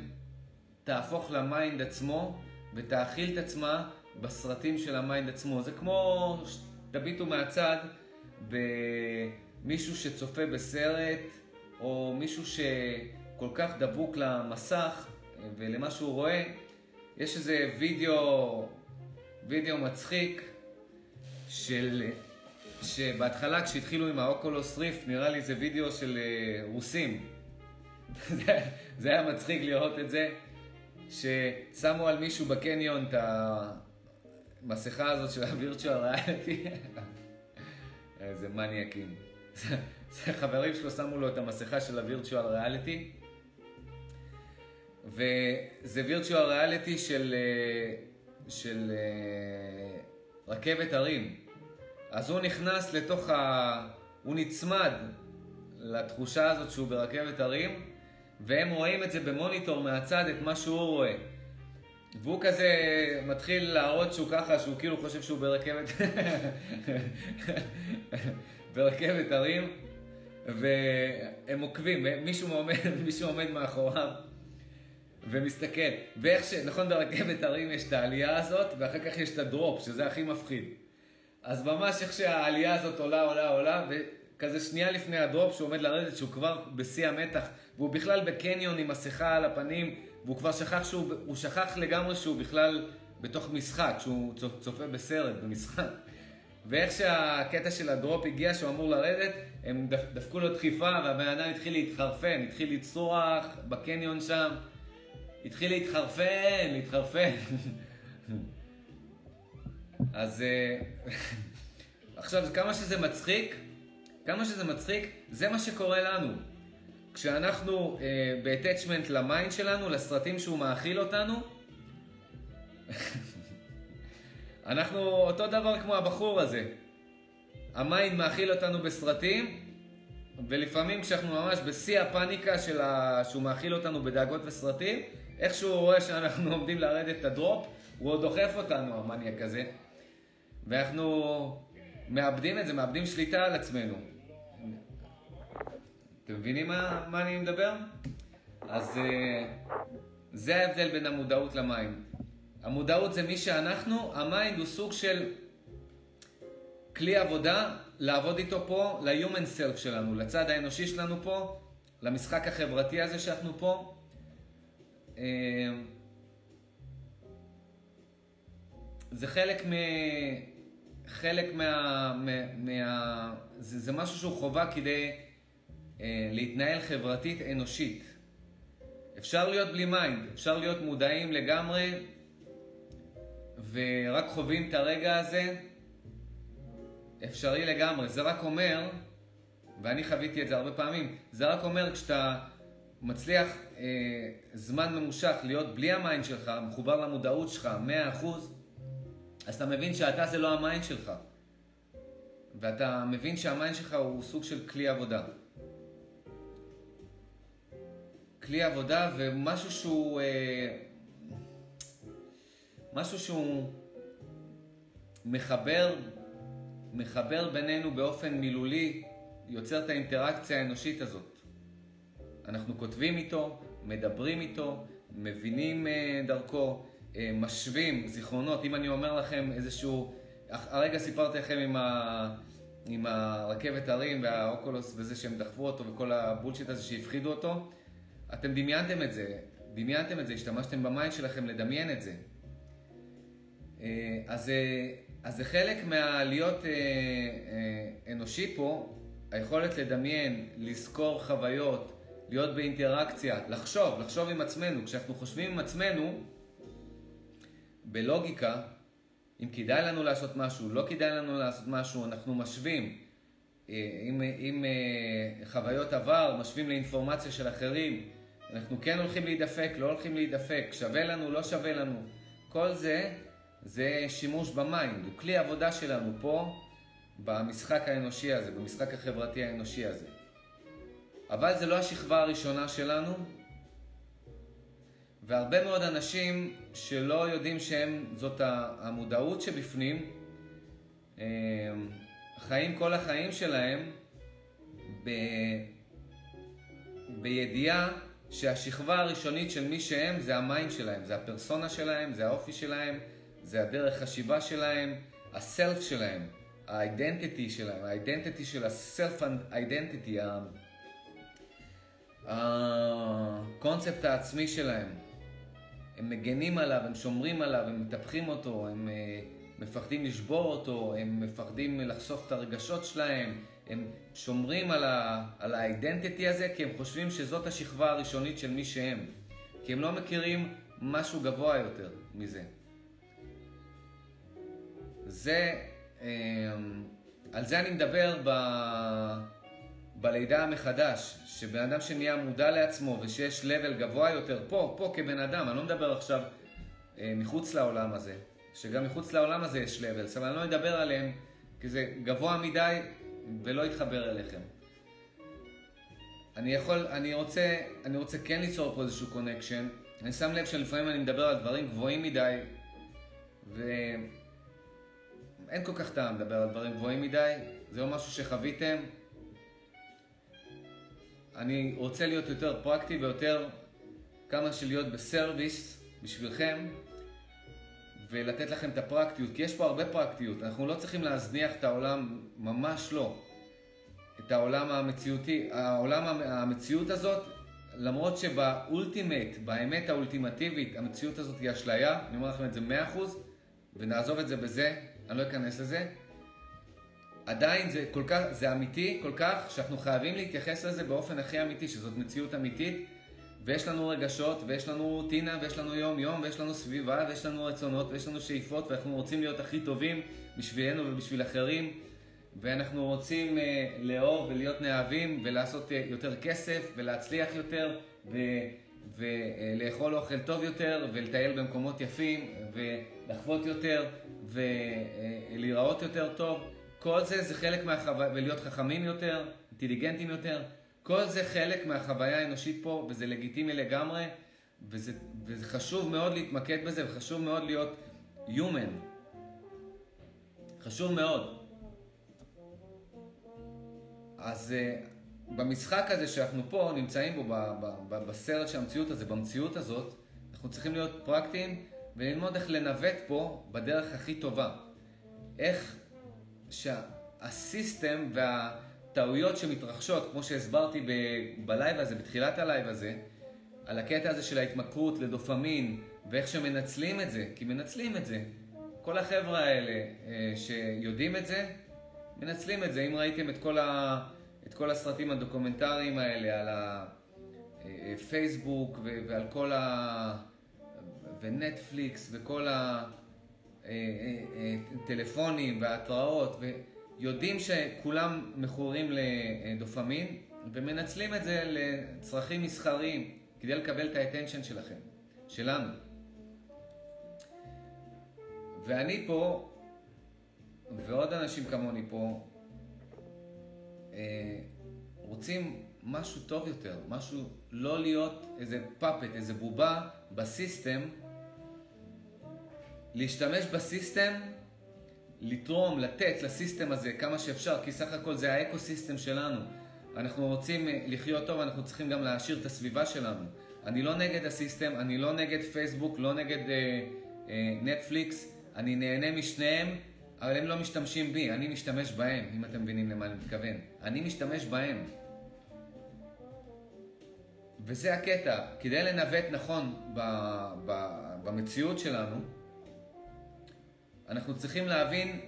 תהפוך ל mind עצמו ותאכיל את עצמה בסרטים של ה mind עצמו. זה כמו, תביטו מהצד, במישהו שצופה בסרט, או מישהו שכל כך דבוק למסך ולמה שהוא רואה. יש איזה וידאו, וידאו מצחיק של, שבהתחלה כשהתחילו עם ה Oculus Rift, נראה לי זה וידאו של אה, רוסים. זה היה מצחיק לראות את זה. ששמו על מישהו בקניון את המסכה הזאת של הווירטואל ריאליטי. איזה מניאקים. חברים שלו שמו לו את המסכה של הווירטואל ריאליטי. וזה וירטואל ריאליטי של, אה, של אה, רכבת הרים. אז הוא נכנס לתוך ה... הוא נצמד לתחושה הזאת שהוא ברכבת הרים, והם רואים את זה במוניטור מהצד, את מה שהוא רואה. והוא כזה מתחיל להראות שהוא ככה, שהוא כאילו חושב שהוא ברכבת, ברכבת הרים, והם עוקבים, מישהו עומד, מישהו עומד מאחוריו ומסתכל. ואיך ש... נכון, ברכבת הרים יש את העלייה הזאת, ואחר כך יש את הדרופ, שזה הכי מפחיד. אז ממש איך שהעלייה הזאת עולה, עולה, עולה, וכזה שנייה לפני הדרופ שהוא עומד לרדת, שהוא כבר בשיא המתח, והוא בכלל בקניון עם מסכה על הפנים, והוא כבר שכח שהוא, הוא שכח לגמרי שהוא בכלל בתוך משחק, שהוא צופה בסרט, במשחק. ואיך שהקטע של הדרופ הגיע, שהוא אמור לרדת, הם דפקו לו דחיפה, והבן אדם התחיל להתחרפן, התחיל לצרוח בקניון שם, התחיל להתחרפן, להתחרפן. אז אה, עכשיו, כמה שזה מצחיק, כמה שזה מצחיק, זה מה שקורה לנו. כשאנחנו אה, ב-attachment ל mind שלנו, לסרטים שהוא מאכיל אותנו, אנחנו אותו דבר כמו הבחור הזה. ה mind מאכיל אותנו בסרטים, ולפעמים כשאנחנו ממש בשיא הפאניקה של ה... שהוא מאכיל אותנו בדאגות וסרטים, איך שהוא רואה שאנחנו עומדים לרדת את ה drop, הוא עוד דוחף אותנו, המניאק הזה. ואנחנו מאבדים את זה, מאבדים שליטה על עצמנו. אתם מבינים מה, מה אני מדבר? אז uh, זה ההבדל בין המודעות ל mind. המודעות זה מי שאנחנו, ה mind הוא סוג של כלי עבודה לעבוד איתו פה, ל-human self שלנו, לצד האנושי שלנו פה, למשחק החברתי הזה שאנחנו פה. Uh, זה חלק מ... חלק מה... מה, זה, זה משהו שהוא חובה כדי אה, להתנהל חברתית אנושית. אפשר להיות בלי mind, אפשר להיות מודעים לגמרי ורק חווים את הרגע הזה, אפשרי לגמרי. זה רק אומר, ואני חוויתי את זה הרבה פעמים, זה רק אומר כשאתה מצליח אה, זמן ממושך להיות בלי ה mind שלך, מחובר למודעות שלך, 100%, אז אתה מבין שאתה זה לא ה mind שלך. ואתה מבין שה mind שלך הוא סוג של כלי עבודה. כלי עבודה ומשהו שהוא... אה, משהו שהוא מחבר, מחבר בינינו באופן מילולי, יוצר את האינטראקציה האנושית הזאת. אנחנו כותבים איתו, מדברים איתו, מבינים אה, דרכו, אה, משווים זיכרונות. אם אני אומר לכם איזשהו... הרגע סיפרתי לכם עם, ה... עם הרכבת הרים וה Oculus וזה שהם דחפו אותו וכל ה bullshit הזה שהפחידו אותו. אתם דמיינתם את זה, דמיינתם את זה, השתמשתם ב mind שלכם לדמיין את זה. אה, אז, אה, אז זה חלק מהלהיות אנושי פה, היכולת לדמיין, לזכור חוויות, להיות באינטראקציה, לחשוב, לחשוב עם עצמנו. כשאנחנו חושבים עם עצמנו, בלוגיקה, אם כדאי לנו לעשות משהו, לא כדאי לנו לעשות משהו, אנחנו משווים אה, עם, עם אה, חוויות עבר, משווים לאינפורמציה של אחרים, אנחנו כן הולכים להידפק, לא הולכים להידפק, שווה לנו, לא שווה לנו. כל זה, זה שימוש ב mind, הוא כלי עבודה שלנו פה, במשחק האנושי הזה, במשחק החברתי האנושי הזה. אבל זה לא השכבה הראשונה שלנו, והרבה מאוד אנשים שלא יודעים שהם, זאת המודעות שבפנים, אה, חיים כל החיים שלהם ב, בידיעה שהשכבה הראשונית של מי שהם זה ה mind שלהם, זה הפרסונה שלהם, זה האופי שלהם, זה הדרך חשיבה שלהם, הסלף שלהם, האידנטיטי שלהם, האידנטיטי של הסלף אידנטיטי, הקונספט העצמי שלהם. הם מגנים עליו, הם שומרים עליו, הם מטפחים אותו, הם uh, מפחדים לשבור אותו, הם מפחדים לחשוף את הרגשות שלהם, הם שומרים על האידנטיטי הזה כי הם חושבים שזאת השכבה הראשונית של מי שהם. כי הם לא מכירים משהו גבוה יותר מזה. זה, um, על זה אני מדבר ב, בלידה מחדש, שבן אדם שנהיה מודע לעצמו ושיש לבל גבוה יותר, פה, פה כבן אדם, אני לא מדבר עכשיו אה, מחוץ לעולם הזה, שגם מחוץ לעולם הזה יש לבל, אבל אני לא אדבר עליהם, כי זה גבוה מדי ולא יתחבר אליכם. אני יכול, אני רוצה, אני רוצה כן ליצור פה איזשהו connection. אני שם לב שלפעמים אני מדבר על דברים גבוהים מדי, ואין כל כך טעם לדבר על דברים גבוהים מדי, זה לא משהו שחוויתם. אני רוצה להיות יותר פרקטי ויותר כמה שלהיות ב service בשבילכם ולתת לכם את הפרקטיות, כי יש פה הרבה פרקטיות, אנחנו לא צריכים להזניח את העולם, ממש לא. את העולם המציאותי, העולם המציאות הזאת, למרות שבאולטימט, באמת האולטימטיבית, המציאות הזאת היא אשליה, אני אומר לכם את זה 100% ונעזוב את זה בזה, אני לא אכנס לזה. עדיין זה כל כך, זה אמיתי כל כך, שאנחנו חייבים להתייחס לזה באופן הכי אמיתי, שזאת מציאות אמיתית, ויש לנו רגשות, ויש לנו רוטינה, ויש לנו יום-יום, ויש לנו סביבה, ויש לנו רצונות, ויש לנו שאיפות, ואנחנו רוצים להיות הכי טובים בשבילנו ובשביל אחרים. ואנחנו רוצים uh, לאהוב ולהיות נאהבים ולעשות uh, יותר כסף ולהצליח יותר ולאכול uh, אוכל טוב יותר ולטייל במקומות יפים ולחוות יותר ולהיראות יותר טוב. כל זה זה חלק מהחוויה, ולהיות חכמים יותר, אינטליגנטים יותר. כל זה חלק מהחוויה האנושית פה וזה לגיטימי לגמרי וזה, וזה חשוב מאוד להתמקד בזה וחשוב מאוד להיות human. חשוב מאוד. אז אה, במשחק הזה שאנחנו פה נמצאים בו, ב, ב, ב, בסרט של המציאות הזה, במציאות הזאת, אנחנו צריכים להיות פרקטיים וללמוד איך לנווט פה בדרך הכי טובה. איך שה system והטעויות שמתרחשות, כמו שהסברתי ב, בלייב הזה, בתחילת הלייב הזה, על הקטע הזה של ההתמכרות לדופמין ואיך שמנצלים את זה, כי מנצלים את זה. כל החבר'ה האלה אה, שיודעים את זה, מנצלים את זה. אם ראיתם את כל, ה, את כל הסרטים הדוקומנטריים האלה על הפייסבוק אה, ועל כל ה... ונטפליקס וכל הטלפונים וההתראות, ויודעים שכולם מכורים לדופמין ומנצלים את זה לצרכים מסחריים כדי לקבל את ה attention שלכם, שלנו. ואני פה ועוד אנשים כמוני פה אה, רוצים משהו טוב יותר, משהו, לא להיות איזה puppet, איזה בובה ב system, להשתמש ב system, לתרום, לתת ל system הזה כמה שאפשר, כי סך הכל זה ה ecosystem שלנו. אנחנו רוצים אה, לחיות טוב, אנחנו צריכים גם להעשיר את הסביבה שלנו. אני לא נגד הסיסטם, אני לא נגד פייסבוק, לא נגד אה, אה, נטפליקס, אני נהנה משניהם, אבל הם לא משתמשים בי, אני משתמש בהם, אם אתם מבינים למה אני מתכוון. אני משתמש בהם. וזה הקטע, כדי לנווט נכון ב, ב, במציאות שלנו, אנחנו צריכים להבין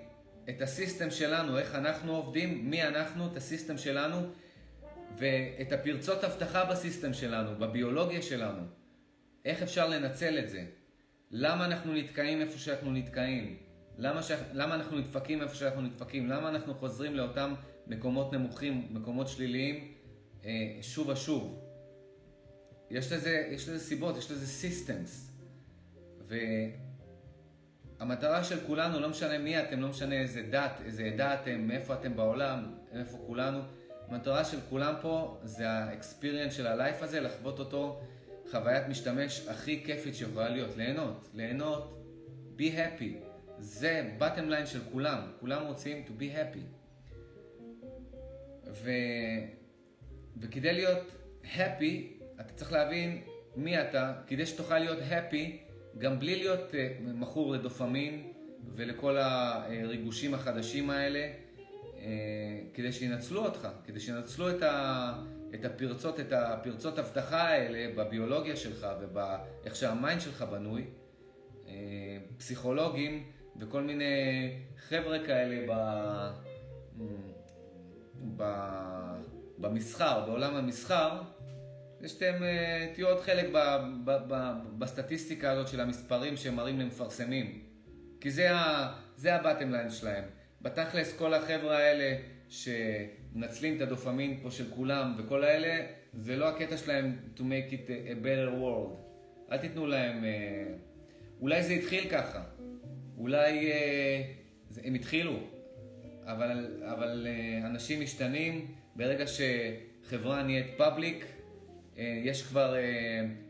את ה system שלנו, איך אנחנו עובדים, מי אנחנו, את ה system שלנו, ואת הפרצות אבטחה ב system שלנו, בביולוגיה שלנו. איך אפשר לנצל את זה? למה אנחנו נתקעים איפה שאנחנו נתקעים? למה, ש... למה אנחנו נדפקים איפה שאנחנו נדפקים? למה אנחנו חוזרים לאותם מקומות נמוכים, מקומות שליליים, אה, שוב ושוב? יש לזה, יש לזה סיבות, יש לזה systems. והמטרה של כולנו, לא משנה מי אתם, לא משנה איזה דת, איזה עדה אתם, מאיפה אתם בעולם, איפה כולנו, המטרה של כולם פה זה האקספיריאנס של הלייף הזה, לחוות אותו חוויית משתמש הכי כיפית שיכולה להיות, ליהנות, ליהנות, be happy. זה bottom line של כולם, כולם רוצים to be happy. ו... וכדי להיות happy, אתה צריך להבין מי אתה, כדי שתוכל להיות happy, גם בלי להיות uh, מכור לדופמין ולכל הריגושים החדשים האלה, uh, כדי שינצלו אותך, כדי שינצלו את, ה... את הפרצות, את הפרצות הבטחה האלה בביולוגיה שלך ובאיך שהמיינד שלך בנוי. Uh, פסיכולוגים וכל מיני חבר'ה כאלה ב... ב... במסחר, בעולם המסחר, שאתם תהיו עוד חלק ב... ב... ב... בסטטיסטיקה הזאת של המספרים שהם מראים למפרסמים. כי זה. זה הבטם ליין שלהם. בתכלס כל החבר'ה האלה מנצלים את הדופמין פה של כולם וכל האלה, זה לא הקטע שלהם to make it a better world. אל תיתנו להם... אה, אולי זה התחיל ככה, אולי אה, הם התחילו, אבל, אבל אה, אנשים משתנים ברגע שחברה נהיית פאבליק, יש כבר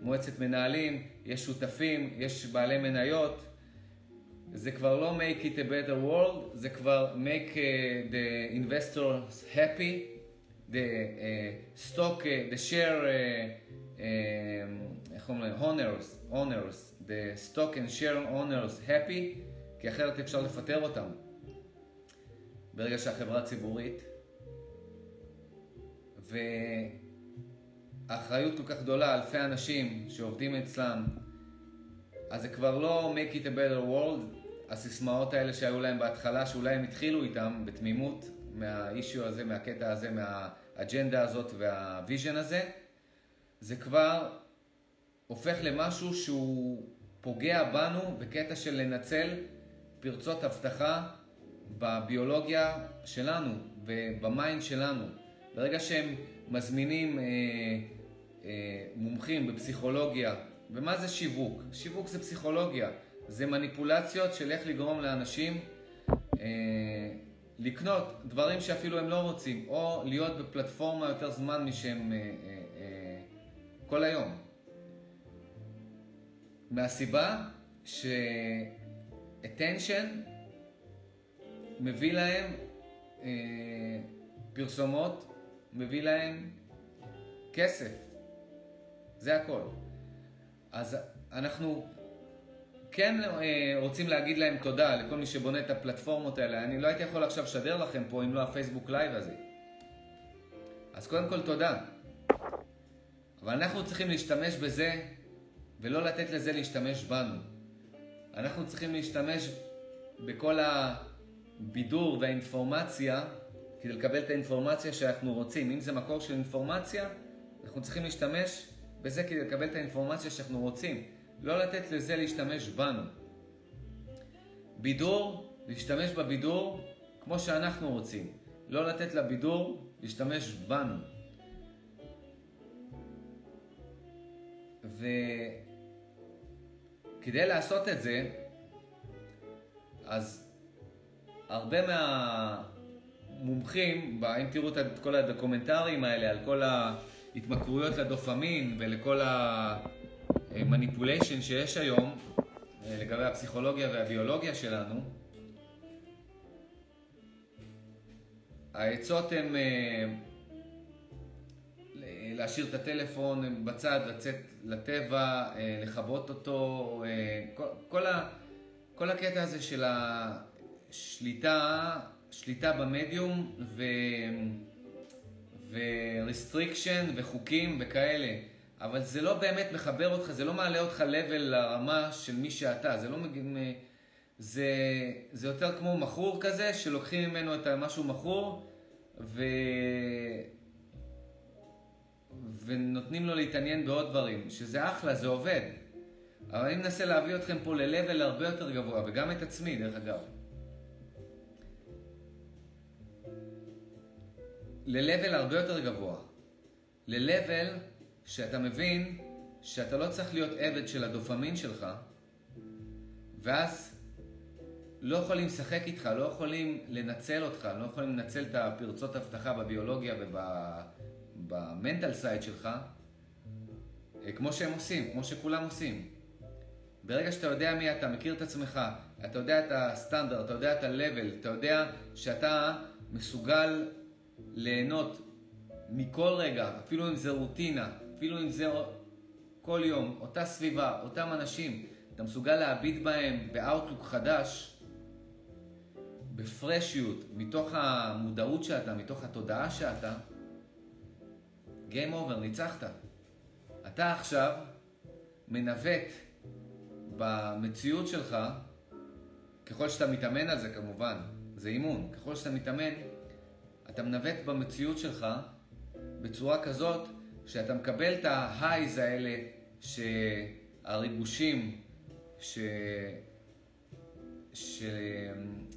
מועצת מנהלים, יש שותפים, יש בעלי מניות. זה כבר לא make it a better world, זה כבר make uh, the investors happy, the uh, stock, uh, the share, uh, uh, איך אומרים? owners, owners, the stock and share owners happy, כי אחרת אפשר לפטר אותם. ברגע שהחברה ציבורית, והאחריות כל כך גדולה, אלפי אנשים שעובדים אצלם, אז זה כבר לא make it a better world, הסיסמאות האלה שהיו להם בהתחלה, שאולי הם התחילו איתם בתמימות מהאישיו הזה, מהקטע הזה, מהאג'נדה הזאת והוויז'ן הזה, זה כבר הופך למשהו שהוא פוגע בנו בקטע של לנצל פרצות אבטחה בביולוגיה שלנו וב mind שלנו. ברגע שהם מזמינים אה, מומחים בפסיכולוגיה, ומה זה שיווק? שיווק זה פסיכולוגיה. זה מניפולציות של איך לגרום לאנשים אה, לקנות דברים שאפילו הם לא רוצים, או להיות בפלטפורמה יותר זמן משהם אה, אה, אה, כל היום. מהסיבה ש-attention מביא להם אה, פרסומות, מביא להם כסף. זה הכל. אז אנחנו כן אה, רוצים להגיד להם תודה לכל מי שבונה את הפלטפורמות האלה. אני לא הייתי יכול עכשיו לשדר לכם פה אם לא ה Facebook Live הזה. אז קודם כל תודה. אבל אנחנו צריכים להשתמש בזה ולא לתת לזה להשתמש בנו. אנחנו צריכים להשתמש בכל הבידור והאינפורמציה כדי לקבל את האינפורמציה שאנחנו רוצים. אם זה מקור של אינפורמציה, אנחנו צריכים להשתמש בזה כדי לקבל את האינפורמציה שאנחנו רוצים. לא לתת לזה להשתמש בנו. בידור, להשתמש בבידור כמו שאנחנו רוצים. לא לתת לבידור להשתמש בנו. וכדי לעשות את זה, אז הרבה מהמומחים, אם תראו את כל הדוקומנטרים האלה על כל ההתמכרויות לדופמין ולכל ה... מניפוליישן שיש היום אה, לגבי הפסיכולוגיה והביולוגיה שלנו, העצות הן אה, להשאיר את הטלפון בצד, לצאת לטבע, אה, לכבות אותו, כל, כל הקטע הזה של השליטה, שליטה במדיום ו... ו-restriction וחוקים וכאלה. אבל זה לא באמת מחבר אותך, זה לא מעלה אותך level לרמה של מי שאתה, זה לא מגיע... זה, זה יותר כמו מכור כזה, שלוקחים ממנו את מה שהוא מכור, ו... ונותנים לו להתעניין בעוד דברים, שזה אחלה, זה עובד. אבל אני מנסה להביא אתכם פה ל-level הרבה יותר גבוה, וגם את עצמי, דרך אגב. ל-level הרבה יותר גבוה. ל-level שאתה מבין שאתה לא צריך להיות עבד של הדופמין שלך, ואז לא יכולים לשחק איתך, לא יכולים לנצל אותך, לא יכולים לנצל את הפרצות אבטחה בביולוגיה ובמנטל סייד שלך, אה, כמו שהם עושים, כמו שכולם עושים. ברגע שאתה יודע מי אתה, מכיר את עצמך, אתה יודע את הסטנדרט, אתה יודע את ה-level, אתה יודע שאתה מסוגל ליהנות מכל רגע, אפילו אם זה רוטינה, אפילו אם זה כל יום, אותה סביבה, אותם אנשים, אתה מסוגל להביט בהם באאוטלוק חדש, בפרשיות, מתוך המודעות שאתה, מתוך התודעה שאתה, Game over, ניצחת. אתה עכשיו מנווט במציאות שלך, ככל שאתה מתאמן על זה כמובן, זה אימון, ככל שאתה מתאמן, אתה מנווט במציאות שלך בצורה כזאת שאתה מקבל את ההייז האלה, שהריגושים ש... ש...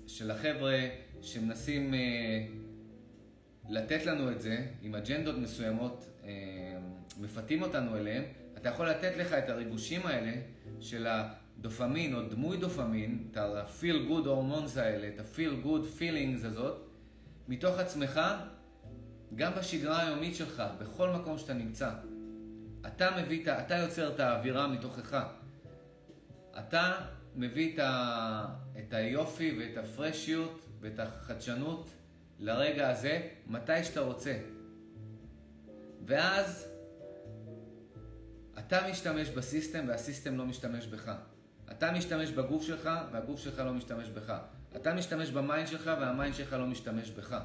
של החבר'ה שמנסים אה, לתת לנו את זה, עם אג'נדות מסוימות, אה, מפתים אותנו אליהם, אתה יכול לתת לך את הריגושים האלה של הדופמין או דמוי דופמין, את ה-feel good hormones האלה, את ה-feel good feelings הזאת, מתוך עצמך, גם בשגרה היומית שלך, בכל מקום שאתה נמצא. אתה מביא, אתה יוצר את האווירה מתוכך. אתה מביא את, ה, את היופי ואת הפרשיות ואת החדשנות לרגע הזה, מתי שאתה רוצה. ואז אתה משתמש ב system וה system לא משתמש בך. אתה משתמש בגוף שלך והגוף שלך לא משתמש בך. אתה משתמש ב mind שלך וה mind שלך לא משתמש בך.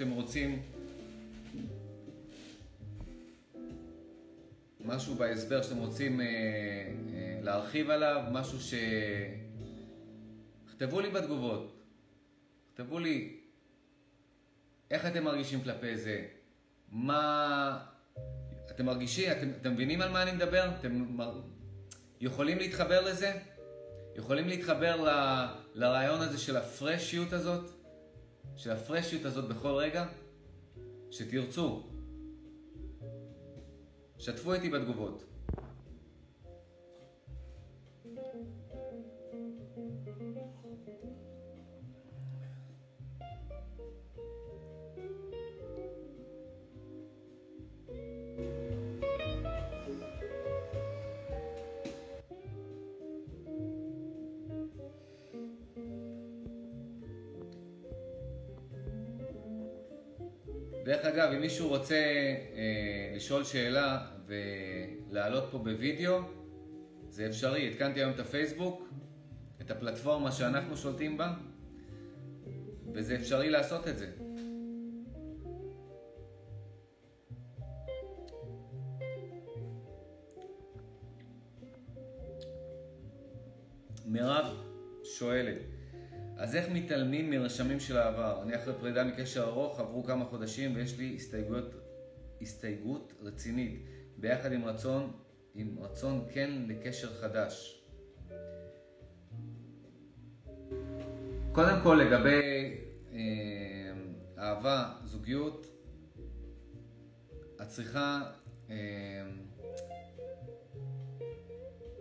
שאתם רוצים? משהו בהסבר שאתם רוצים אה, אה, להרחיב עליו? משהו ש... כתבו לי בתגובות. כתבו לי איך אתם מרגישים כלפי זה. מה... אתם מרגישים? אתם, אתם מבינים על מה אני מדבר? אתם מר... יכולים להתחבר לזה? יכולים להתחבר ל, לרעיון הזה של הפרשיות הזאת? של הפרשיות הזאת בכל רגע? שתרצו. שתפו איתי בתגובות. אגב, אם מישהו רוצה אה, לשאול שאלה ולעלות פה בווידאו, זה אפשרי. התקנתי היום את הפייסבוק, את הפלטפורמה שאנחנו שולטים בה, וזה אפשרי לעשות את זה. מירב שואלת, אז איך מתעלמים מרשמים של העבר? אני אחרי פרידה מקשר ארוך, עברו כמה חודשים ויש לי הסתייגות, הסתייגות רצינית, ביחד עם רצון, עם רצון כן לקשר חדש. קודם כל לגבי אה, אהבה, זוגיות, את צריכה אה,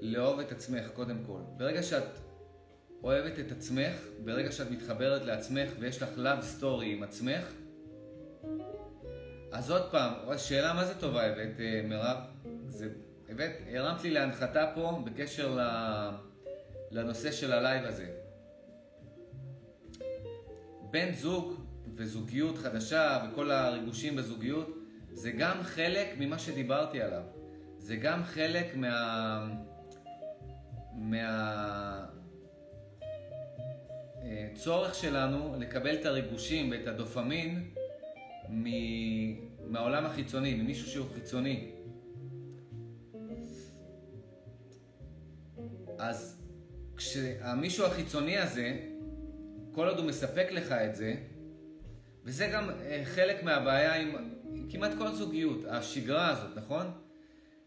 לאהוב את עצמך קודם כל. ברגע שאת אוהבת את עצמך, ברגע שאת מתחברת לעצמך ויש לך love story עם עצמך, אז עוד פעם, שאלה מה זה טובה הבאת, אה, מירב? זה, הבאת, הרמת לי להנחתה פה בקשר לנושא של הלייב הזה. בן זוג וזוגיות חדשה וכל הריגושים בזוגיות, זה גם חלק ממה שדיברתי עליו. זה גם חלק מה... מה... הצורך שלנו לקבל את הריגושים ואת הדופמין מהעולם החיצוני, ממישהו שהוא חיצוני. אז כשהמישהו החיצוני הזה, כל עוד הוא מספק לך את זה, וזה גם אה, חלק מהבעיה עם כמעט כל זוגיות, השגרה הזאת, נכון?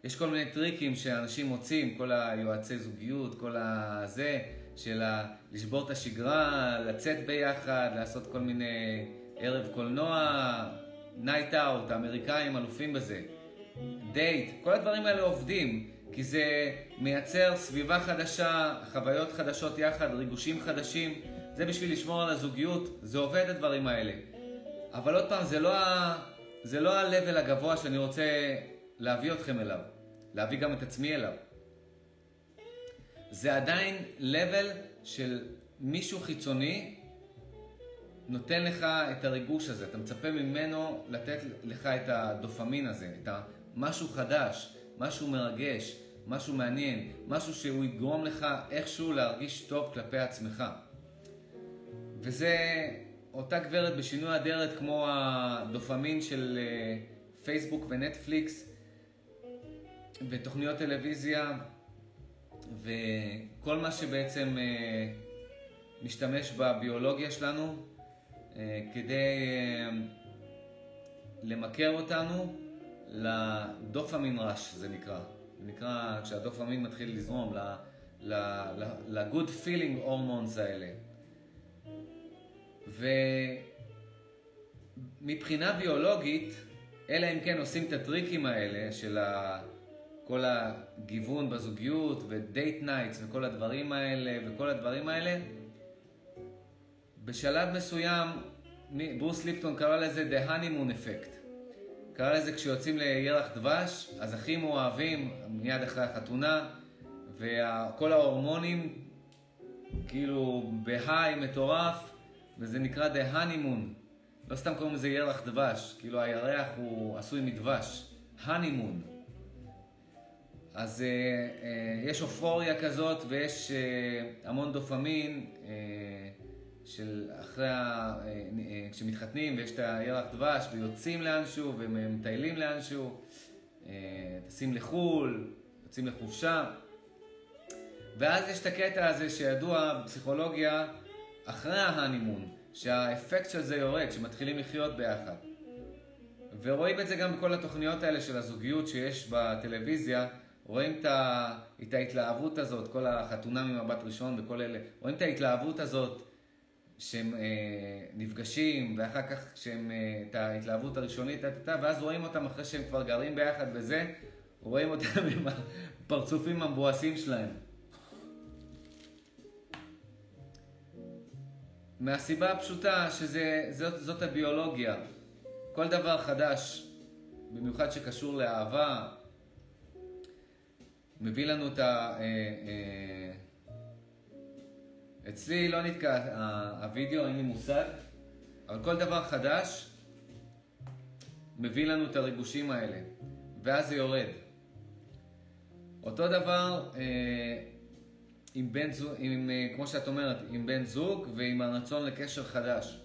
יש כל מיני טריקים שאנשים מוצאים, כל היועצי זוגיות, כל הזה, של לשבור את השגרה, לצאת ביחד, לעשות כל מיני ערב קולנוע, night out, האמריקאים אלופים בזה, דייט, כל הדברים האלה עובדים, כי זה מייצר סביבה חדשה, חוויות חדשות יחד, ריגושים חדשים, זה בשביל לשמור על הזוגיות, זה עובד הדברים האלה. אבל עוד פעם, זה לא, ה... זה לא ה-level הגבוה שאני רוצה להביא אתכם אליו, להביא גם את עצמי אליו. זה עדיין level של מישהו חיצוני נותן לך את הריגוש הזה, אתה מצפה ממנו לתת לך את הדופמין הזה, את המשהו חדש, משהו מרגש, משהו מעניין, משהו שהוא יגרום לך איכשהו להרגיש טוב כלפי עצמך. וזה אותה גברת בשינוי אדרת כמו הדופמין של אה, פייסבוק ונטפליקס ותוכניות טלוויזיה וכל מה שבעצם אה, משתמש בביולוגיה שלנו אה, כדי למכר אותנו לדופמין רש, זה נקרא. זה נקרא כשהדופמין מתחיל לזרום, ל-good feeling hormones האלה. ומבחינה ביולוגית, אלא אם כן עושים את הטריקים האלה של כל הגיוון בזוגיות ו date nights וכל הדברים האלה וכל הדברים האלה, בשלב מסוים ברוס ליפטון קרא לזה The Honeymoon Effect. קרא לזה כשיוצאים לירח דבש, אז הכי מאוהבים מיד אחרי החתונה, וכל ההורמונים כאילו בהיי מטורף, וזה נקרא The Honeymoon. לא סתם קוראים לזה ירח דבש, כאילו הירח הוא עשוי מדבש. Honeymoon. אז אה, אה, יש אופוריה כזאת ויש אה, המון דופמין אה, של אחרי, אה, אה, כשמתחתנים ויש את הירח דבש ויוצאים לאנשהו ומטיילים לאנשהו, טסים לחו"ל, יוצאים לחופשה. ואז יש את הקטע הזה שידוע בפסיכולוגיה אחרי ההנימון, שהאפקט של זה יורד, שמתחילים לחיות ביחד. ורואים את זה גם בכל התוכניות האלה של הזוגיות שיש בטלוויזיה, רואים את, ההתלהבות הזאת, כל החתונה ממבט ראשון וכל אלה, רואים את ההתלהבות הזאת שהם אה, נפגשים, ואחר כך כשהם, אה, את ההתלהבות הראשונית, ואז רואים אותם אחרי שהם כבר גרים ביחד וזה, רואים אותם עם הפרצופים המבואסים שלהם. מהסיבה הפשוטה שזאת הביולוגיה. כל דבר חדש, במיוחד שקשור לאהבה, מביא לנו את ה... אה, אה, אצלי לא נתקע הווידאו, אין לי מושג, אבל כל דבר חדש מביא לנו את הריגושים האלה, ואז זה יורד. אותו דבר אה, עם בן זוג, עם, כמו שאת אומרת, עם בן זוג ועם הרצון לקשר חדש.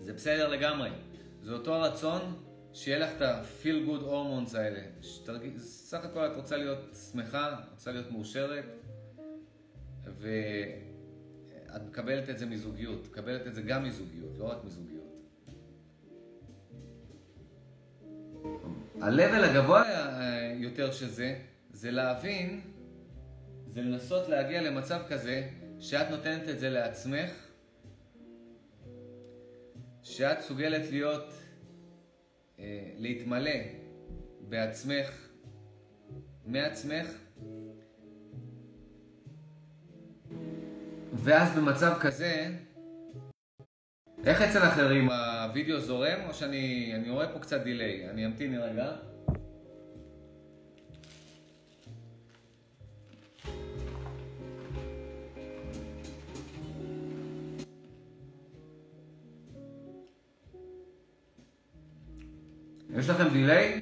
זה בסדר לגמרי. זה אותו רצון שיהיה לך את ה-feel good hormones האלה. שתרג... סך הכל את רוצה להיות שמחה, רוצה להיות מאושרת, ואת מקבלת את זה מזוגיות. מקבלת את זה גם מזוגיות, לא רק מזוגיות. ה-level הגבוה אה, יותר שזה, זה להבין זה לנסות להגיע למצב כזה שאת נותנת את זה לעצמך, שאת סוגלת להיות, להתמלא בעצמך, מעצמך, ואז במצב כזה, איך אצל אחרים הווידאו זורם או שאני רואה פה קצת דיליי? אני אמתין רגע. יש לכם דיליי?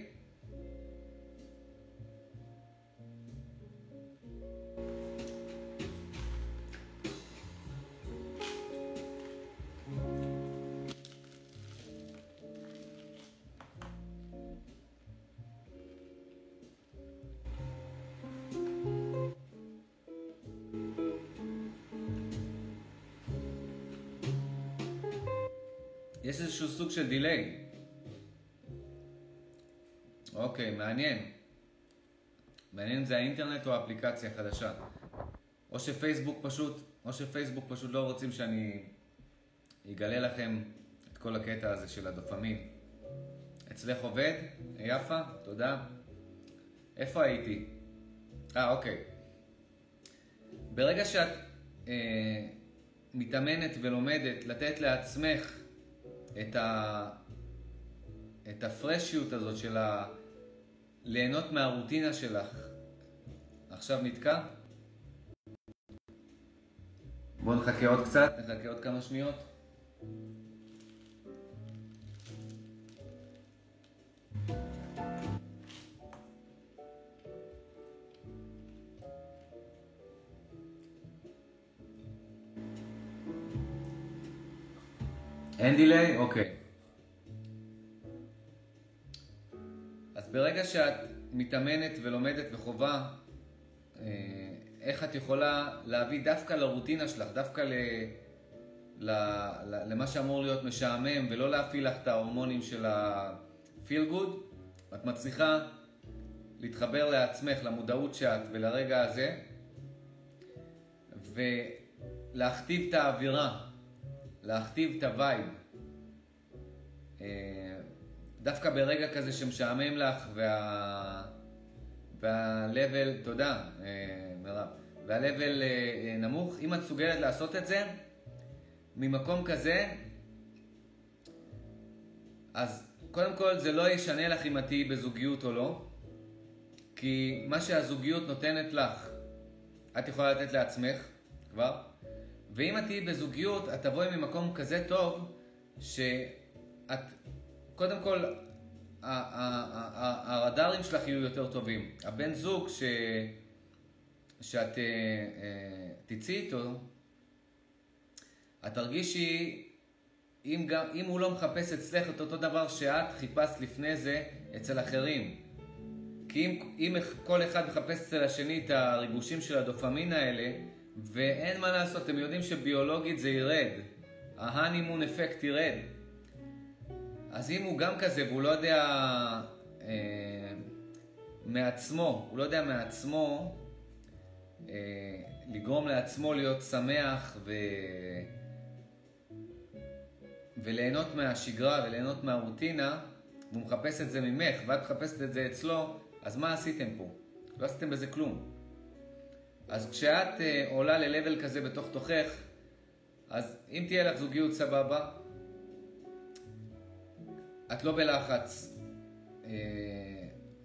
יש איזשהו סוג של דיליי. אוקיי, מעניין. מעניין אם זה האינטרנט או האפליקציה החדשה. או שפייסבוק פשוט, או שפייסבוק פשוט לא רוצים שאני אגלה לכם את כל הקטע הזה של הדופמין. אצלך עובד? יפה, תודה. איפה הייתי? אה, אוקיי. ברגע שאת אה, מתאמנת ולומדת לתת לעצמך את, ה, את הפרשיות הזאת של ה... ליהנות מהרוטינה שלך. עכשיו נתקע? בואו נחכה עוד קצת, נחכה עוד כמה שניות. אין דיליי? אוקיי. ברגע שאת מתאמנת ולומדת וחובה, אה, איך את יכולה להביא דווקא לרוטינה שלך, דווקא ל... ל... למה שאמור להיות משעמם, ולא להפעיל לך את ההורמונים של ה-feel good, את מצליחה להתחבר לעצמך, למודעות שאת ולרגע הזה, ולהכתיב את האווירה. להכתיב את ה vibe. אה, דווקא ברגע כזה שמשעמם לך וה... וה-level, תודה אה, מירב, וה-level אה, נמוך, אם את מסוגלת לעשות את זה ממקום כזה, אז קודם כל זה לא ישנה לך אם את תהיי בזוגיות או לא, כי מה שהזוגיות נותנת לך, את יכולה לתת לעצמך כבר, ואם את תהיי בזוגיות, את תבואי ממקום כזה טוב, שאת, קודם כל, הרדארים שלך יהיו יותר טובים. הבן זוג ש... שאת אה, אה, תצאי איתו, את תרגישי, אם, גם, אם הוא לא מחפש אצלך את אותו דבר שאת חיפשת לפני זה אצל אחרים. כי אם, אם כל אחד מחפש אצל השני את הריגושים של הדופמין האלה, ואין מה לעשות, אתם יודעים שביולוגית זה ירד. ההנימון אפקט ירד. אז אם הוא גם כזה והוא לא יודע אה, מעצמו, הוא לא יודע מעצמו אה, לגרום לעצמו להיות שמח ו... וליהנות מהשגרה וליהנות מהרוטינה, והוא מחפש את זה ממך ואת מחפשת את זה אצלו, אז מה עשיתם פה? לא עשיתם בזה כלום. אז כשאת uh, עולה ל-level כזה בתוך תוכך, אז אם תהיה לך זוגיות סבבה, את לא בלחץ, uh,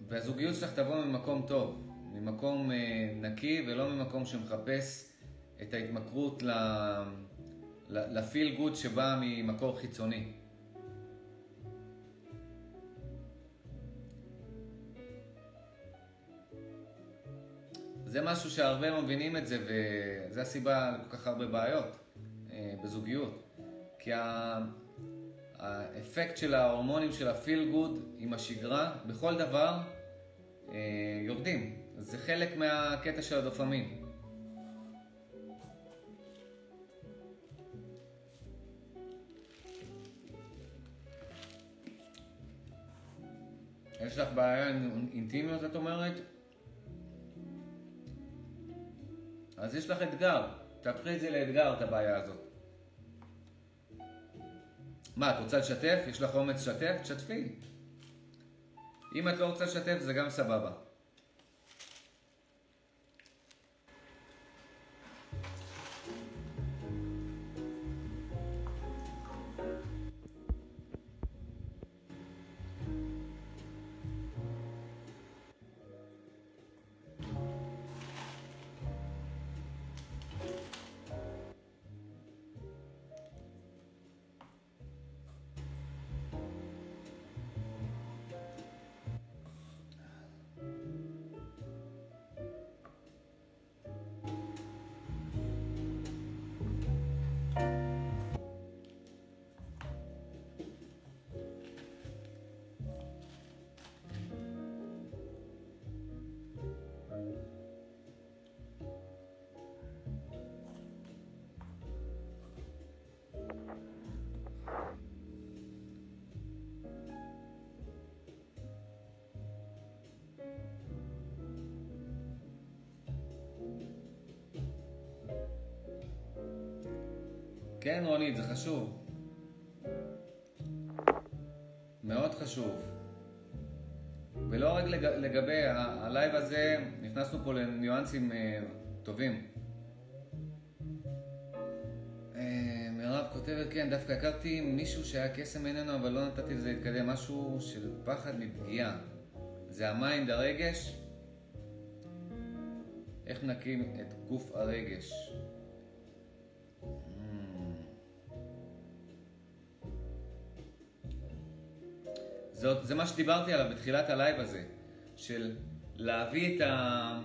והזוגיות שלך תבוא ממקום טוב, ממקום uh, נקי ולא ממקום שמחפש את ההתמכרות ל-feel good שבא ממקור חיצוני. זה משהו שהרבה מבינים את זה, וזה הסיבה לכל כך הרבה בעיות אה, בזוגיות. כי האפקט של ההורמונים של הפיל גוד עם השגרה, בכל דבר, אה, יורדים. זה חלק מהקטע של הדופמין. יש לך בעיה עם אינטימיות, את אומרת? אז יש לך אתגר. תהפכי את זה לאתגר, את הבעיה הזאת. מה, את רוצה לשתף? יש לך אומץ לשתף? תשתפי. אם את לא רוצה לשתף, זה גם סבבה. כן, רונית, זה חשוב. מאוד חשוב. ולא רק לג... לגבי הלייב הזה, נכנסנו פה לניואנסים אה, טובים. אה, מירב כותבת, כן, דווקא הכרתי מישהו שהיה קסם ממנו, אבל לא נתתי לזה להתקדם. משהו של פחד מפגיעה. זה ה mind, הרגש. איך נקים את גוף הרגש? זה, זה מה שדיברתי עליו בתחילת הלייב הזה, של להביא את ה...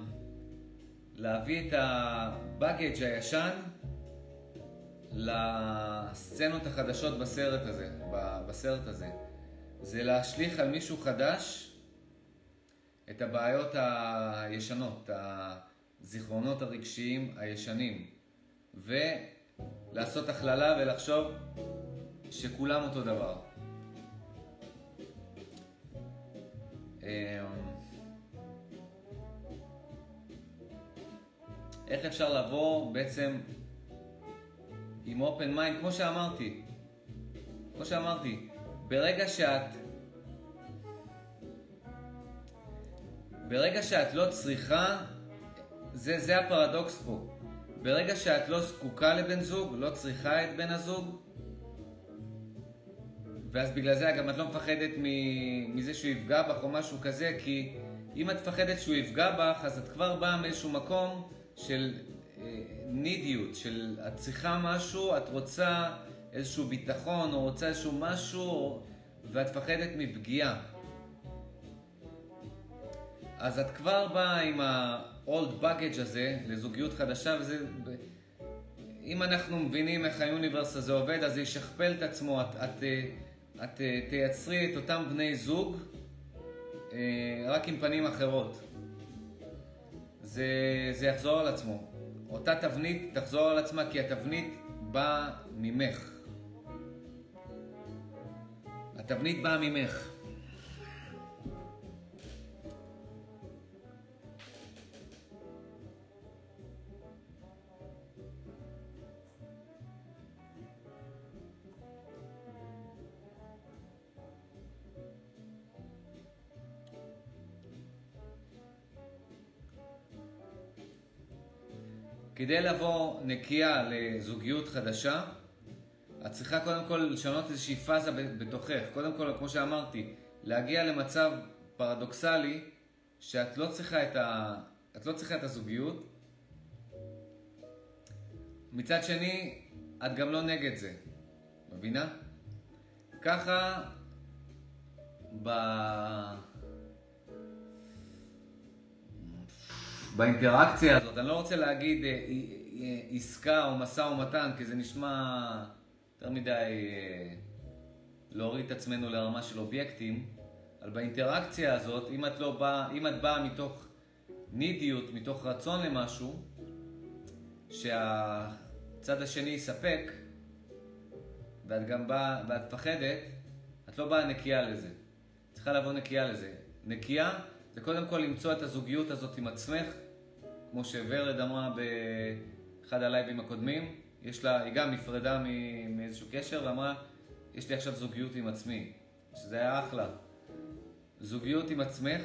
להביא את ה baggage הישן לסצנות החדשות בסרט הזה, בסרט הזה. זה להשליך על מישהו חדש את הבעיות הישנות, הזיכרונות הרגשיים הישנים, ולעשות הכללה ולחשוב שכולם אותו דבר. איך אפשר לבוא בעצם עם open mind, כמו שאמרתי, כמו שאמרתי, ברגע שאת, ברגע שאת לא צריכה, זה, זה הפרדוקס פה. ברגע שאת לא זקוקה לבן זוג, לא צריכה את בן הזוג, ואז בגלל זה גם את לא מפחדת מזה שהוא יפגע בך או משהו כזה, כי אם את מפחדת שהוא יפגע בך, אז את כבר באה מאיזשהו מקום של נידיות, של את צריכה משהו, את רוצה איזשהו ביטחון, או רוצה איזשהו משהו, ואת מפחדת מפגיעה. אז את כבר באה עם ה-old baggage הזה לזוגיות חדשה, וזה... אם אנחנו מבינים איך היוניברס הזה עובד, אז זה ישכפל את עצמו. את, את, את, את תייצרי את אותם בני זוג, אה, רק עם פנים אחרות. זה, זה יחזור על עצמו. אותה תבנית תחזור על עצמה כי התבנית באה ממך. התבנית באה ממך. כדי לבוא נקייה לזוגיות חדשה, את צריכה קודם כל לשנות איזושהי פאזה בתוכך. קודם כל, כמו שאמרתי, להגיע למצב פרדוקסלי שאת לא צריכה את, ה... את לא צריכה את הזוגיות. מצד שני, את גם לא נגד זה. מבינה? ככה ב... באינטראקציה הזאת, אני לא רוצה להגיד אה, אה, אה, עסקה או משא ומתן, כי זה נשמע יותר מדי להוריד את עצמנו לרמה של אובייקטים, אבל באינטראקציה הזאת, אם את, לא בא, אם את באה מתוך נידיות, מתוך רצון למשהו, שהצד השני יספק, ואת גם באה, ואת מפחדת, את לא באה נקייה לזה. צריכה לבוא נקייה לזה. נקייה זה קודם כל למצוא את הזוגיות הזאת עם עצמך, כמו שורד אמרה באחד הלייבים הקודמים, יש לה, היא גם נפרדה מאיזשהו קשר ואמרה, יש לי עכשיו זוגיות עם עצמי, שזה היה אחלה. זוגיות עם עצמך,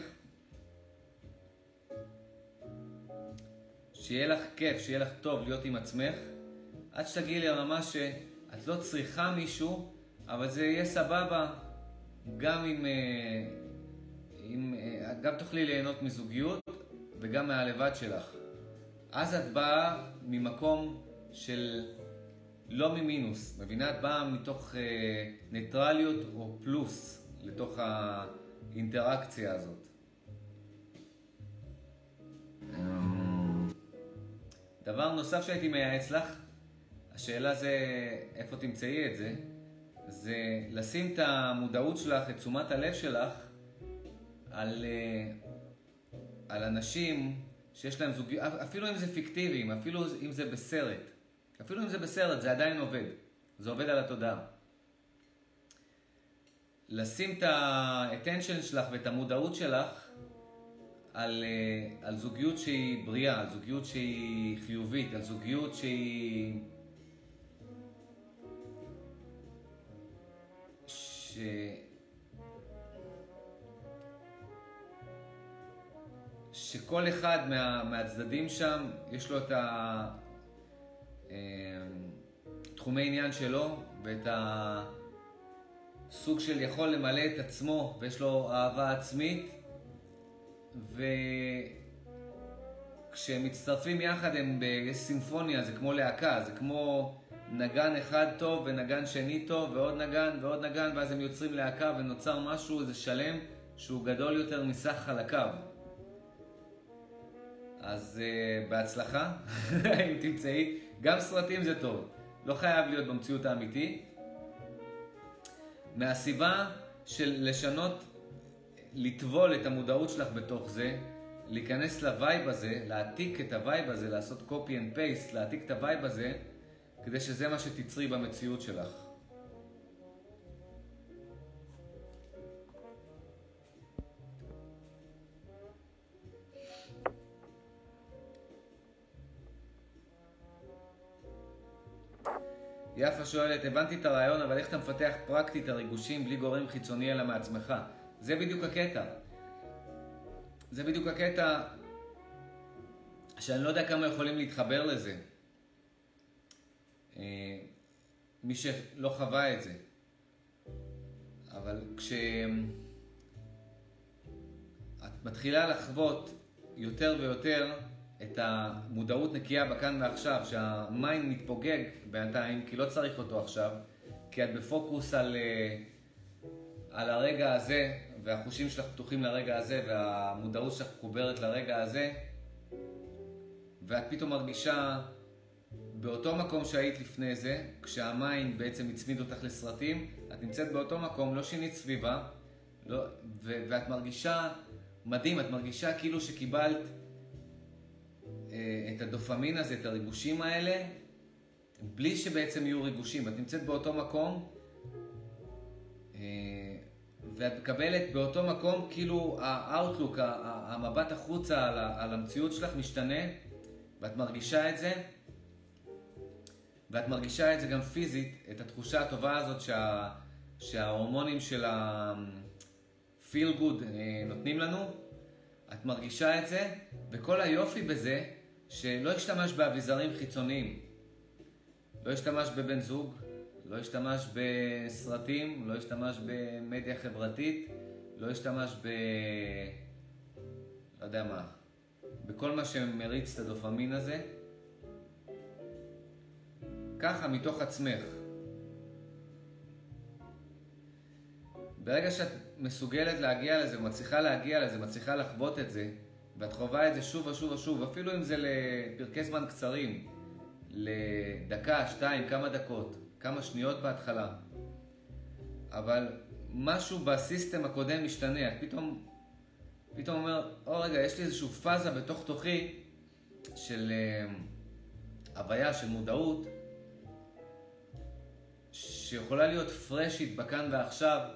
שיהיה לך כיף, שיהיה לך טוב להיות עם עצמך, עד שתגיעי לרמה שאת לא צריכה מישהו, אבל זה יהיה סבבה גם עם, אה, עם, אה, גם תוכלי ליהנות מזוגיות וגם מהלבד שלך. אז את באה ממקום של לא ממינוס, מבינה? את באה מתוך אה, ניטרליות או פלוס לתוך האינטראקציה הזאת. דבר נוסף שהייתי מייעץ לך, השאלה זה איפה תמצאי את זה, זה לשים את המודעות שלך, את תשומת הלב שלך, על, אה, על אנשים שיש להם זוגיות, אפילו אם זה פיקטיביים, אפילו אם זה בסרט, אפילו אם זה בסרט, זה עדיין עובד. זה עובד על התודעה. לשים את ה-attention שלך ואת המודעות שלך על, אה, על זוגיות שהיא בריאה, על זוגיות שהיא חיובית, על זוגיות שהיא... ש... שכל אחד מה, מהצדדים שם, יש לו את התחומי אמ, עניין שלו ואת הסוג של יכול למלא את עצמו ויש לו אהבה עצמית וכשהם מצטרפים יחד הם בסימפוניה, זה כמו להקה, זה כמו נגן אחד טוב ונגן שני טוב ועוד נגן ועוד נגן ואז הם יוצרים להקה ונוצר משהו, איזה שלם שהוא גדול יותר מסך חלקיו. אז uh, בהצלחה, אם תמצאי. גם סרטים זה טוב, לא חייב להיות במציאות האמיתית. מהסיבה של לשנות, לטבול את המודעות שלך בתוך זה, להיכנס ל vibe הזה, להעתיק את ה vibe הזה, לעשות copy and paste, להעתיק את ה vibe הזה, כדי שזה מה שתצרי במציאות שלך. יפה שואלת, הבנתי את הרעיון, אבל איך אתה מפתח פרקטית את הריגושים בלי גורם חיצוני אלא מעצמך? זה בדיוק הקטע. זה בדיוק הקטע שאני לא יודע כמה יכולים להתחבר לזה. אה, מי שלא חווה את זה. אבל כשאת מתחילה לחוות יותר ויותר את המודעות נקייה בכאן ועכשיו, שהמיינד מתפוגג בינתיים, כי לא צריך אותו עכשיו, כי את בפוקוס על, אה, על הרגע הזה, והחושים שלך פתוחים לרגע הזה, והמודעות שלך מחוברת לרגע הזה, ואת פתאום מרגישה באותו מקום שהיית לפני זה, כשה mind בעצם הצמיד אותך לסרטים, את נמצאת באותו מקום, לא שינית סביבה, לא, ו- ואת מרגישה מדהים, את מרגישה כאילו שקיבלת את הדופמין הזה, את הריגושים האלה, בלי שבעצם יהיו ריגושים. את נמצאת באותו מקום, אה, ואת מקבלת באותו מקום, כאילו ה outlook, המבט החוצה על המציאות שלך משתנה, ואת מרגישה את זה, ואת מרגישה את זה גם פיזית, את התחושה הטובה הזאת שה, שההורמונים של ה-feel good אה, נותנים לנו, את מרגישה את זה, וכל היופי בזה, שלא השתמש באביזרים חיצוניים. לא השתמש בבן זוג, לא השתמש בסרטים, לא השתמש במדיה חברתית, לא השתמש ב... לא יודע מה, בכל מה שמריץ את הדופמין הזה. ככה, מתוך עצמך. ברגע שאת מסוגלת להגיע לזה, מצליחה להגיע לזה, מצליחה לחוות את זה, ואת חווה את זה שוב ושוב ושוב, אפילו אם זה לפרקי זמן קצרים, לדקה, שתיים, כמה דקות, כמה שניות בהתחלה, אבל משהו בסיסטם הקודם משתנה, את פתאום, פתאום אומר, או רגע, יש לי איזושהי פאזה בתוך תוכי של uh, הוויה, של מודעות, שיכולה להיות פרשית בכאן ועכשיו,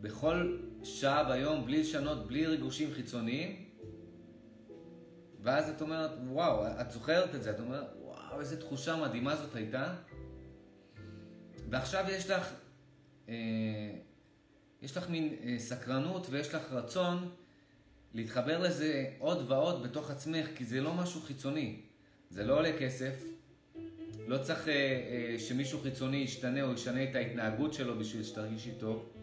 בכל שעה ביום, בלי לשנות, בלי ריגושים חיצוניים, ואז את אומרת, וואו, את זוכרת את זה, את אומרת, וואו, איזה תחושה מדהימה זאת הייתה. ועכשיו יש לך, אה, יש לך מין אה, סקרנות ויש לך רצון להתחבר לזה עוד ועוד בתוך עצמך, כי זה לא משהו חיצוני. זה לא עולה כסף, לא צריך אה, אה, שמישהו חיצוני ישתנה או ישנה את ההתנהגות שלו בשביל שתרגישי טוב.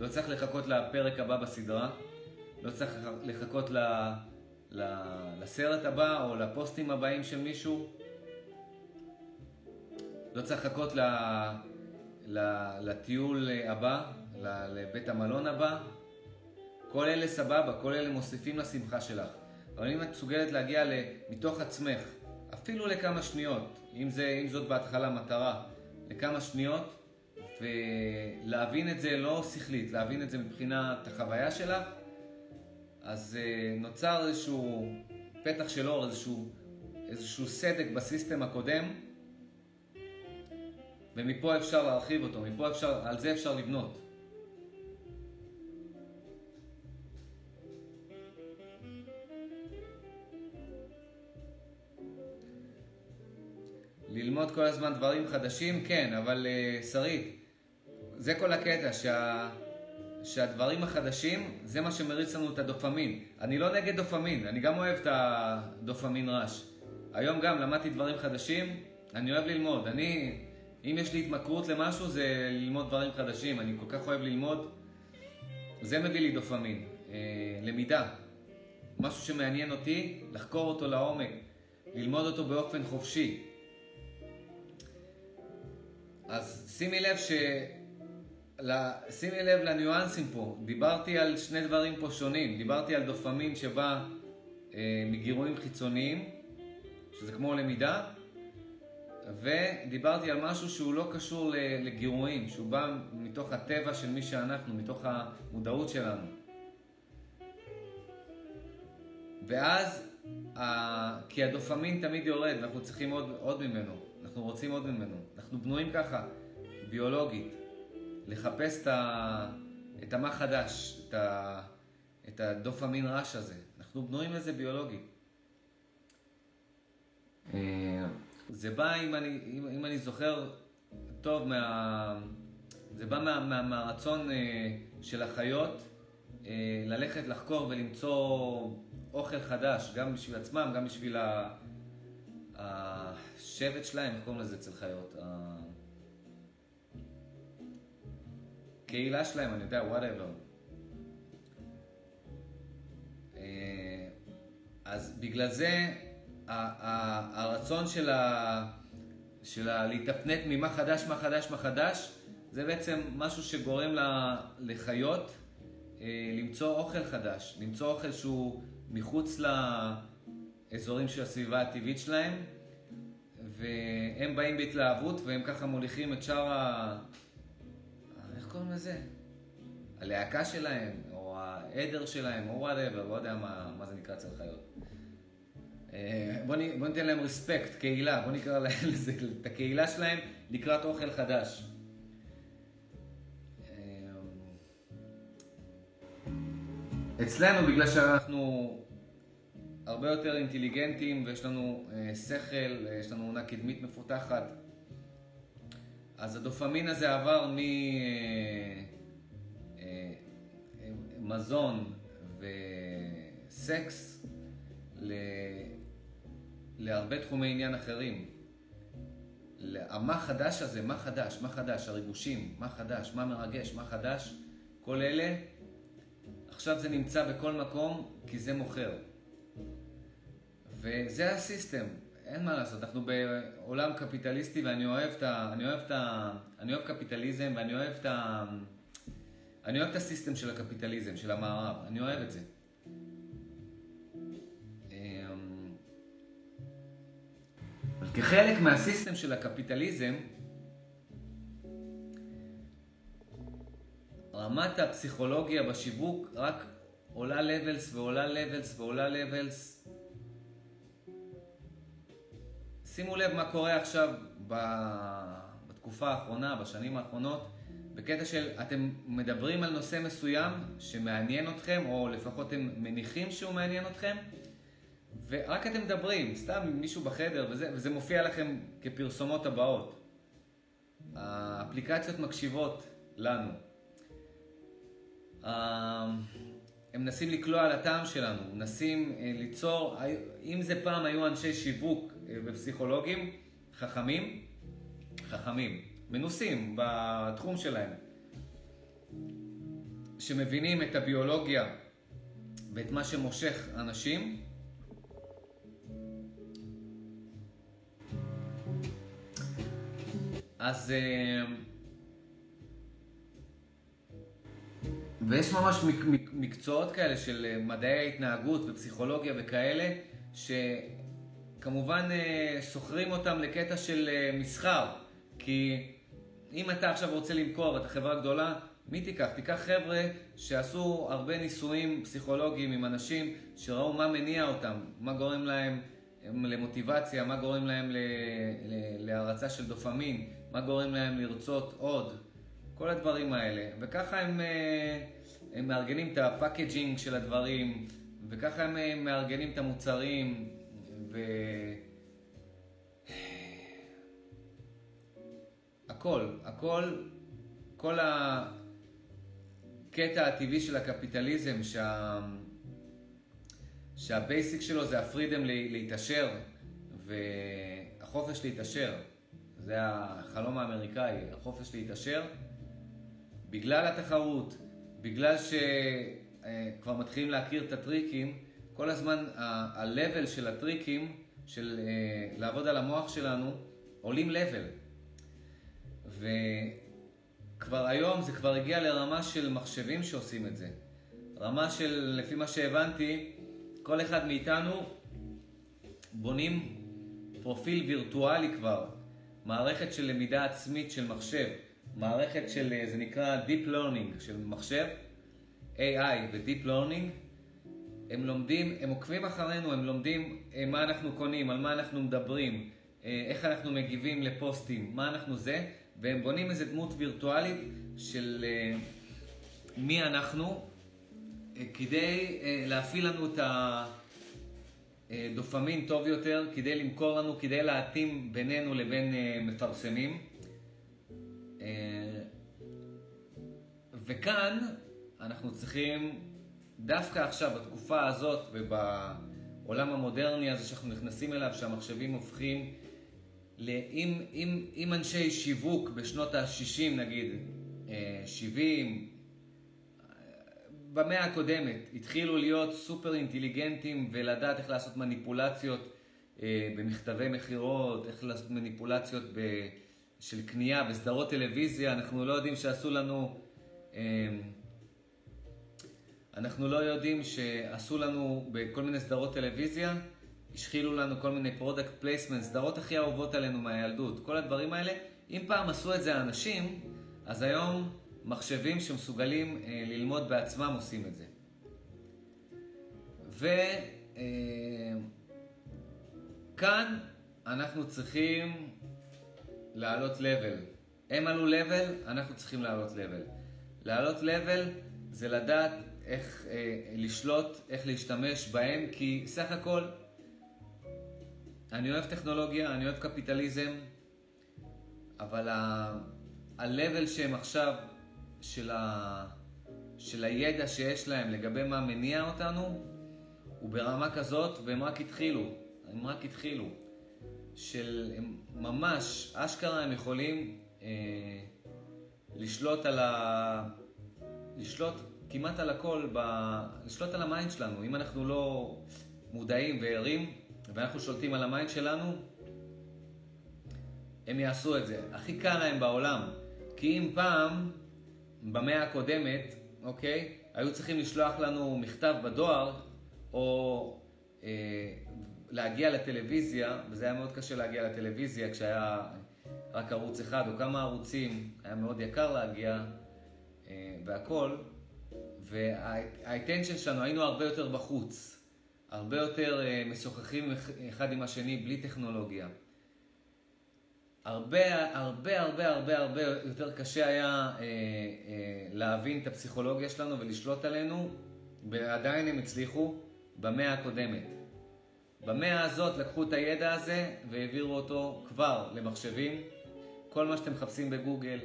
לא צריך לחכות לפרק הבא בסדרה, לא צריך לחכות ל, ל, לסרט הבא או לפוסטים הבאים של מישהו, לא צריך לחכות ל, ל, לטיול הבא, לבית המלון הבא. כל אלה סבבה, כל אלה מוסיפים לשמחה שלך. אבל אם את מסוגלת להגיע מתוך עצמך, אפילו לכמה שניות, אם, זה, אם זאת בהתחלה מטרה, לכמה שניות, ולהבין את זה לא שכלית, להבין את זה מבחינת החוויה שלך, אז uh, נוצר איזשהו פתח של אור, איזשהו, איזשהו סדק בסיסטם הקודם, ומפה אפשר להרחיב אותו, מפה אפשר, על זה אפשר לבנות. ללמוד כל הזמן דברים חדשים, כן, אבל uh, שרית, זה כל הקטע, שה... שהדברים החדשים, זה מה שמריץ לנו את הדופמין. אני לא נגד דופמין, אני גם אוהב את הדופמין רעש. היום גם למדתי דברים חדשים, אני אוהב ללמוד. אני, אם יש לי התמכרות למשהו, זה ללמוד דברים חדשים. אני כל כך אוהב ללמוד, זה מביא לי דופמין. אה, למידה. משהו שמעניין אותי, לחקור אותו לעומק, ללמוד אותו באופן חופשי. אז שימי לב ש... שימי לב לניואנסים פה. דיברתי על שני דברים פה שונים. דיברתי על דופמין שבא אה, מגירויים חיצוניים, שזה כמו למידה, ודיברתי על משהו שהוא לא קשור לגירויים, שהוא בא מתוך הטבע של מי שאנחנו, מתוך המודעות שלנו. ואז, כי הדופמין תמיד יורד, ואנחנו צריכים עוד, עוד ממנו, אנחנו רוצים עוד ממנו. אנחנו בנויים ככה, ביולוגית, לחפש את, ה, את המה חדש, את, ה, את הדופמין רש הזה. אנחנו בנויים לזה ביולוגית. אה, זה בא, אם אני, אם, אם אני זוכר טוב, מה, זה בא מה, מה, מהרצון אה, של החיות אה, ללכת לחקור ולמצוא אוכל חדש, גם בשביל עצמם, גם בשביל השבט שלהם, איך קוראים לזה אצל חיות? הקהילה שלהם, אני יודע, וואטאבר. אה, אז בגלל זה הרצון של, ה, של ה, להתאפנט ממה חדש, מה חדש, מה חדש, זה בעצם משהו שגורם לה, לחיות אה, למצוא אוכל חדש, למצוא אוכל שהוא מחוץ לאזורים של הסביבה הטבעית שלהם, והם באים בהתלהבות והם ככה מוליכים את שאר קוראים לזה? הלהקה שלהם, או העדר שלהם, או whatever, לא יודע מה, מה זה נקרא אצל חיות. אה, בוא, בוא ניתן להם respect, קהילה, בוא נקרא לזה, את הקהילה שלהם לקראת אוכל חדש. אה, אצלנו, בגלל שאנחנו הרבה יותר אינטליגנטים ויש לנו אה, שכל, יש לנו אונה קדמית מפותחת, אז הדופמין הזה עבר ממזון וסקס להרבה תחומי עניין אחרים. המה חדש הזה, מה חדש, מה חדש, הריגושים, מה חדש, מה מרגש, מה חדש, כל אלה, עכשיו זה נמצא בכל מקום כי זה מוכר. וזה הסיסטם, אין מה לעשות, אנחנו בעולם קפיטליסטי ואני אוהב את ה... אני אוהב את ה... אני אוהב קפיטליזם ואני אוהב את ה... אני אוהב את הסיסטם של הקפיטליזם, של המערב, אני אוהב את זה. כחלק מהסיסטם של הקפיטליזם, רמת הפסיכולוגיה בשיווק רק עולה לבלס ועולה לבלס ועולה לבלס. שימו לב מה קורה עכשיו בתקופה האחרונה, בשנים האחרונות, בקטע של אתם מדברים על נושא מסוים שמעניין אתכם, או לפחות אתם מניחים שהוא מעניין אתכם, ורק אתם מדברים, סתם מישהו בחדר, וזה, וזה מופיע לכם כפרסומות הבאות. האפליקציות מקשיבות לנו. הם מנסים לקלוע על הטעם שלנו, מנסים אה, ליצור, אם זה פעם היו אנשי שיווק אה, ופסיכולוגים חכמים, חכמים, מנוסים בתחום שלהם, שמבינים את הביולוגיה ואת מה שמושך אנשים, אז... אה, ויש ממש מקצועות כאלה של אה, מדעי ההתנהגות ופסיכולוגיה וכאלה, שכמובן אה, שוכרים אותם לקטע של מסחר. כי אם אתה עכשיו רוצה למכור ואת החברה גדולה, מי תיקח? תיקח חבר'ה שעשו הרבה ניסויים פסיכולוגיים עם אנשים שראו מה מניע אותם, מה גורם להם למוטיבציה, מה גורם להם להרצה של דופמין, מה גורם להם לרצות עוד, כל הדברים האלה. וככה הם, אה, הם מארגנים את ה packaging של הדברים, וככה הם אה, מארגנים את המוצרים, ו... הכל, הכל, כל הקטע הטבעי של הקפיטליזם, שה... שה basic שלו זה ה freedom להתעשר והחופש להתעשר. זה החלום האמריקאי, החופש להתעשר. בגלל התחרות, בגלל שכבר מתחילים להכיר את הטריקים, כל הזמן ה-level של הטריקים, של אה, לעבוד על המוח שלנו, עולים level. וכבר היום זה כבר הגיע לרמה של מחשבים שעושים את זה. רמה של, לפי מה שהבנתי, כל אחד מאיתנו בונים פרופיל וירטואלי כבר, מערכת של למידה עצמית של מחשב, מערכת של, זה נקרא Deep Learning של מחשב, AI ו-Deep Learning, הם לומדים, הם עוקבים אחרינו, הם לומדים אה, מה אנחנו קונים, על מה אנחנו מדברים, אה, איך אנחנו מגיבים לפוסטים, מה אנחנו זה, והם בונים איזה דמות וירטואלית של אה, מי אנחנו, כדי להפעיל לנו את הדופמין טוב יותר, כדי למכור לנו, כדי להתאים בינינו לבין מפרסמים. וכאן אנחנו צריכים דווקא עכשיו, בתקופה הזאת ובעולם המודרני הזה שאנחנו נכנסים אליו, שהמחשבים הופכים, עם, עם, עם אנשי שיווק בשנות ה-60 נגיד, 70, אה, במאה הקודמת, התחילו להיות סופר אינטליגנטים ולדעת איך לעשות מניפולציות אה, במכתבי מכירות, איך לעשות מניפולציות ב, של קנייה בסדרות טלוויזיה, אנחנו לא יודעים שעשו לנו... אה, אנחנו לא יודעים שעשו לנו בכל מיני סדרות טלוויזיה, השחילו לנו כל מיני product placement, סדרות הכי אהובות עלינו מהילדות. כל הדברים האלה, אם פעם עשו את זה האנשים, אז היום מחשבים שמסוגלים אה, ללמוד בעצמם עושים את זה. וכאן אה, אנחנו צריכים לעלות לבל. הם עלו לבל, אנחנו צריכים לעלות לבל. לעלות לבל זה לדעת איך אה, לשלוט, איך להשתמש בהם, כי סך הכל אני אוהב טכנולוגיה, אני אוהב קפיטליזם, אבל ה-level שהם עכשיו, של, ה... של הידע שיש להם לגבי מה מניע אותנו, הוא ברמה כזאת, והם רק התחילו, הם רק התחילו. של הם ממש, אשכרה הם יכולים אה, לשלוט על ה... לשלוט כמעט על הכל, ב... לשלוט על ה mind שלנו. אם אנחנו לא מודעים וערים, ואנחנו שולטים על ה mind שלנו, הם יעשו את זה. הכי קל להם בעולם. כי אם פעם, במאה הקודמת, אוקיי, היו צריכים לשלוח לנו מכתב בדואר, או אה, להגיע לטלוויזיה, וזה היה מאוד קשה להגיע לטלוויזיה כשהיה רק ערוץ אחד או כמה ערוצים, היה מאוד יקר להגיע, אה, והכל. והאטנשן שלנו, היינו הרבה יותר בחוץ, הרבה יותר uh, משוחחים אחד עם השני בלי טכנולוגיה. הרבה, הרבה, הרבה, הרבה, הרבה יותר קשה היה uh, uh, להבין את הפסיכולוגיה שלנו ולשלוט עלינו, ועדיין הם הצליחו במאה הקודמת. במאה הזאת לקחו את הידע הזה והעבירו אותו כבר למחשבים. כל מה שאתם מחפשים בגוגל,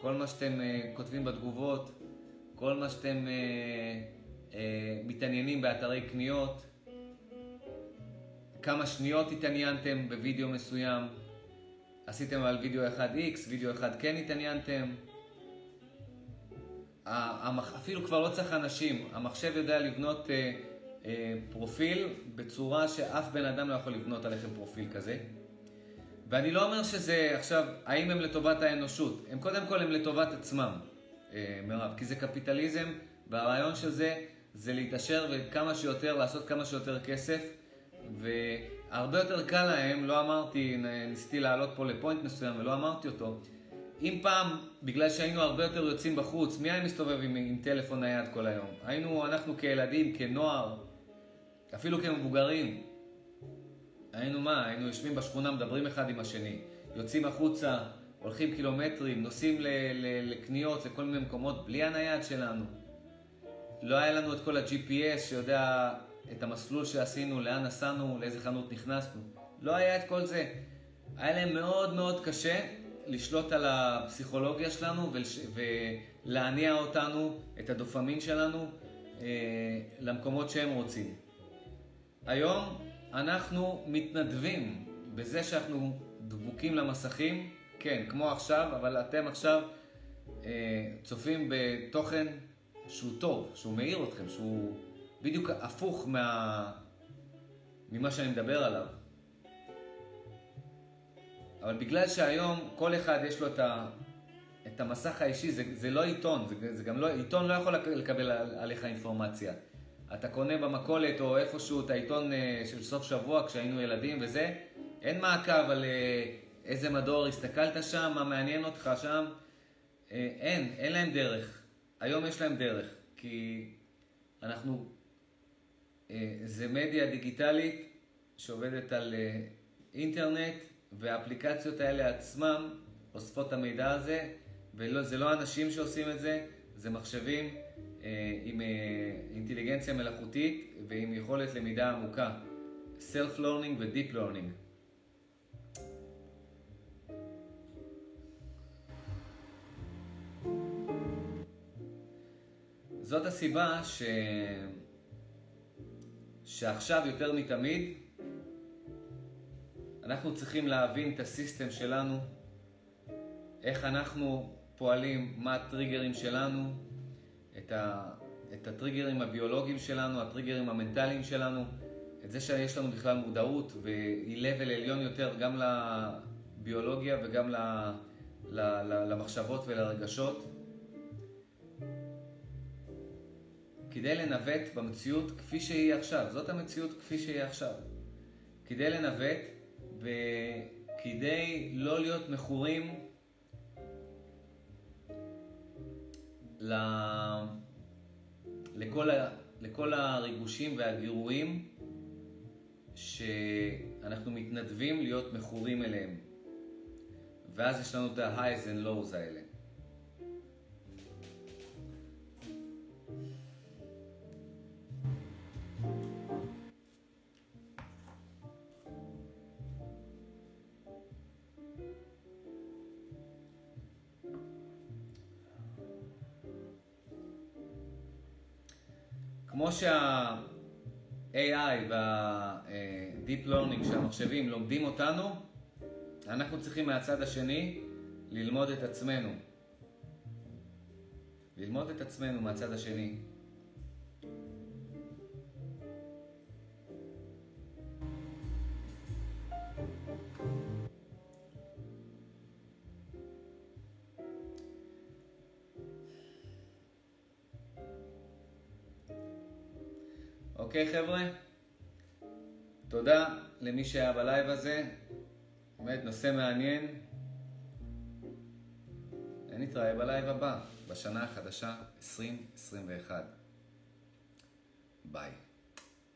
כל מה שאתם uh, כותבים בתגובות, כל מה שאתם אה, אה, מתעניינים באתרי קניות, כמה שניות התעניינתם בווידאו מסוים, עשיתם על וידאו אחד X, וידאו אחד כן התעניינתם. אפילו כבר לא צריך אנשים, המחשב יודע לבנות אה, פרופיל בצורה שאף בן אדם לא יכול לבנות עליכם פרופיל כזה. ואני לא אומר שזה עכשיו, האם הם לטובת האנושות, הם קודם כל הם לטובת עצמם. אה, מירב, כי זה קפיטליזם, והרעיון של זה, זה להתעשר וכמה שיותר, לעשות כמה שיותר כסף, והרבה יותר קל להם, לא אמרתי, ניסיתי לעלות פה לפוינט מסוים ולא אמרתי אותו, אם פעם, בגלל שהיינו הרבה יותר יוצאים בחוץ, מי היה מסתובב עם, עם טלפון נייד כל היום? היינו, אנחנו כילדים, כנוער, אפילו כמבוגרים, היינו מה? היינו יושבים בשכונה, מדברים אחד עם השני, יוצאים החוצה, הולכים קילומטרים, נוסעים ל- ל- לקניות, לכל מיני מקומות, בלי הנייד שלנו. לא היה לנו את כל ה-GPS שיודע את המסלול שעשינו, לאן נסענו, לאיזה חנות נכנסנו. לא היה את כל זה. היה להם מאוד מאוד קשה לשלוט על הפסיכולוגיה שלנו ולש... ולהניע אותנו, את הדופמין שלנו, אה, למקומות שהם רוצים. היום אנחנו מתנדבים בזה שאנחנו דבוקים למסכים, כן, כמו עכשיו, אבל אתם עכשיו אה, צופים בתוכן שהוא טוב, שהוא מאיר אתכם, שהוא בדיוק הפוך מה... ממה שאני מדבר עליו. אבל בגלל שהיום כל אחד יש לו את את המסך האישי, זה, זה לא עיתון, זה, זה גם לא, עיתון לא יכול לקבל עליך אינפורמציה. אתה קונה במכולת או איפשהו את העיתון אה, של סוף שבוע כשהיינו ילדים וזה, אין מעקב על אה, איזה מדור הסתכלת שם, מה מעניין אותך שם, אין, אין להם דרך. היום יש להם דרך, כי אנחנו, זה מדיה דיגיטלית שעובדת על אינטרנט, והאפליקציות האלה עצמם אוספות את המידע הזה, וזה לא אנשים שעושים את זה, זה מחשבים אה, עם אה, אינטליגנציה מלאכותית ועם יכולת למידה עמוקה. Self-Learning ו-Deep Learning. זאת הסיבה ש... שעכשיו יותר מתמיד אנחנו צריכים להבין את הסיסטם שלנו, איך אנחנו פועלים, מה הטריגרים שלנו, את, ה, את הטריגרים הביולוגיים שלנו, הטריגרים המנטליים שלנו, את זה שיש לנו בכלל מודעות והיא level עליון יותר גם לביולוגיה וגם ל, ל, ל, למחשבות ולרגשות. כדי לנווט במציאות כפי שהיא עכשיו, זאת המציאות כפי שהיא עכשיו. כדי לנווט וכדי לא להיות מכורים ל... לכל, ה... לכל הריגושים והגירויים שאנחנו מתנדבים להיות מכורים אליהם. ואז יש לנו את ה-highs and lows האלה. כמו שה-AI וה-Deep Learning שהמחשבים לומדים אותנו, אנחנו צריכים מהצד השני ללמוד את עצמנו. ללמוד את עצמנו מהצד השני. אוקיי חבר'ה? תודה למי שהיה בלייב הזה. באמת נושא מעניין. נתראה בלייב הבא, בשנה החדשה 2021. ביי.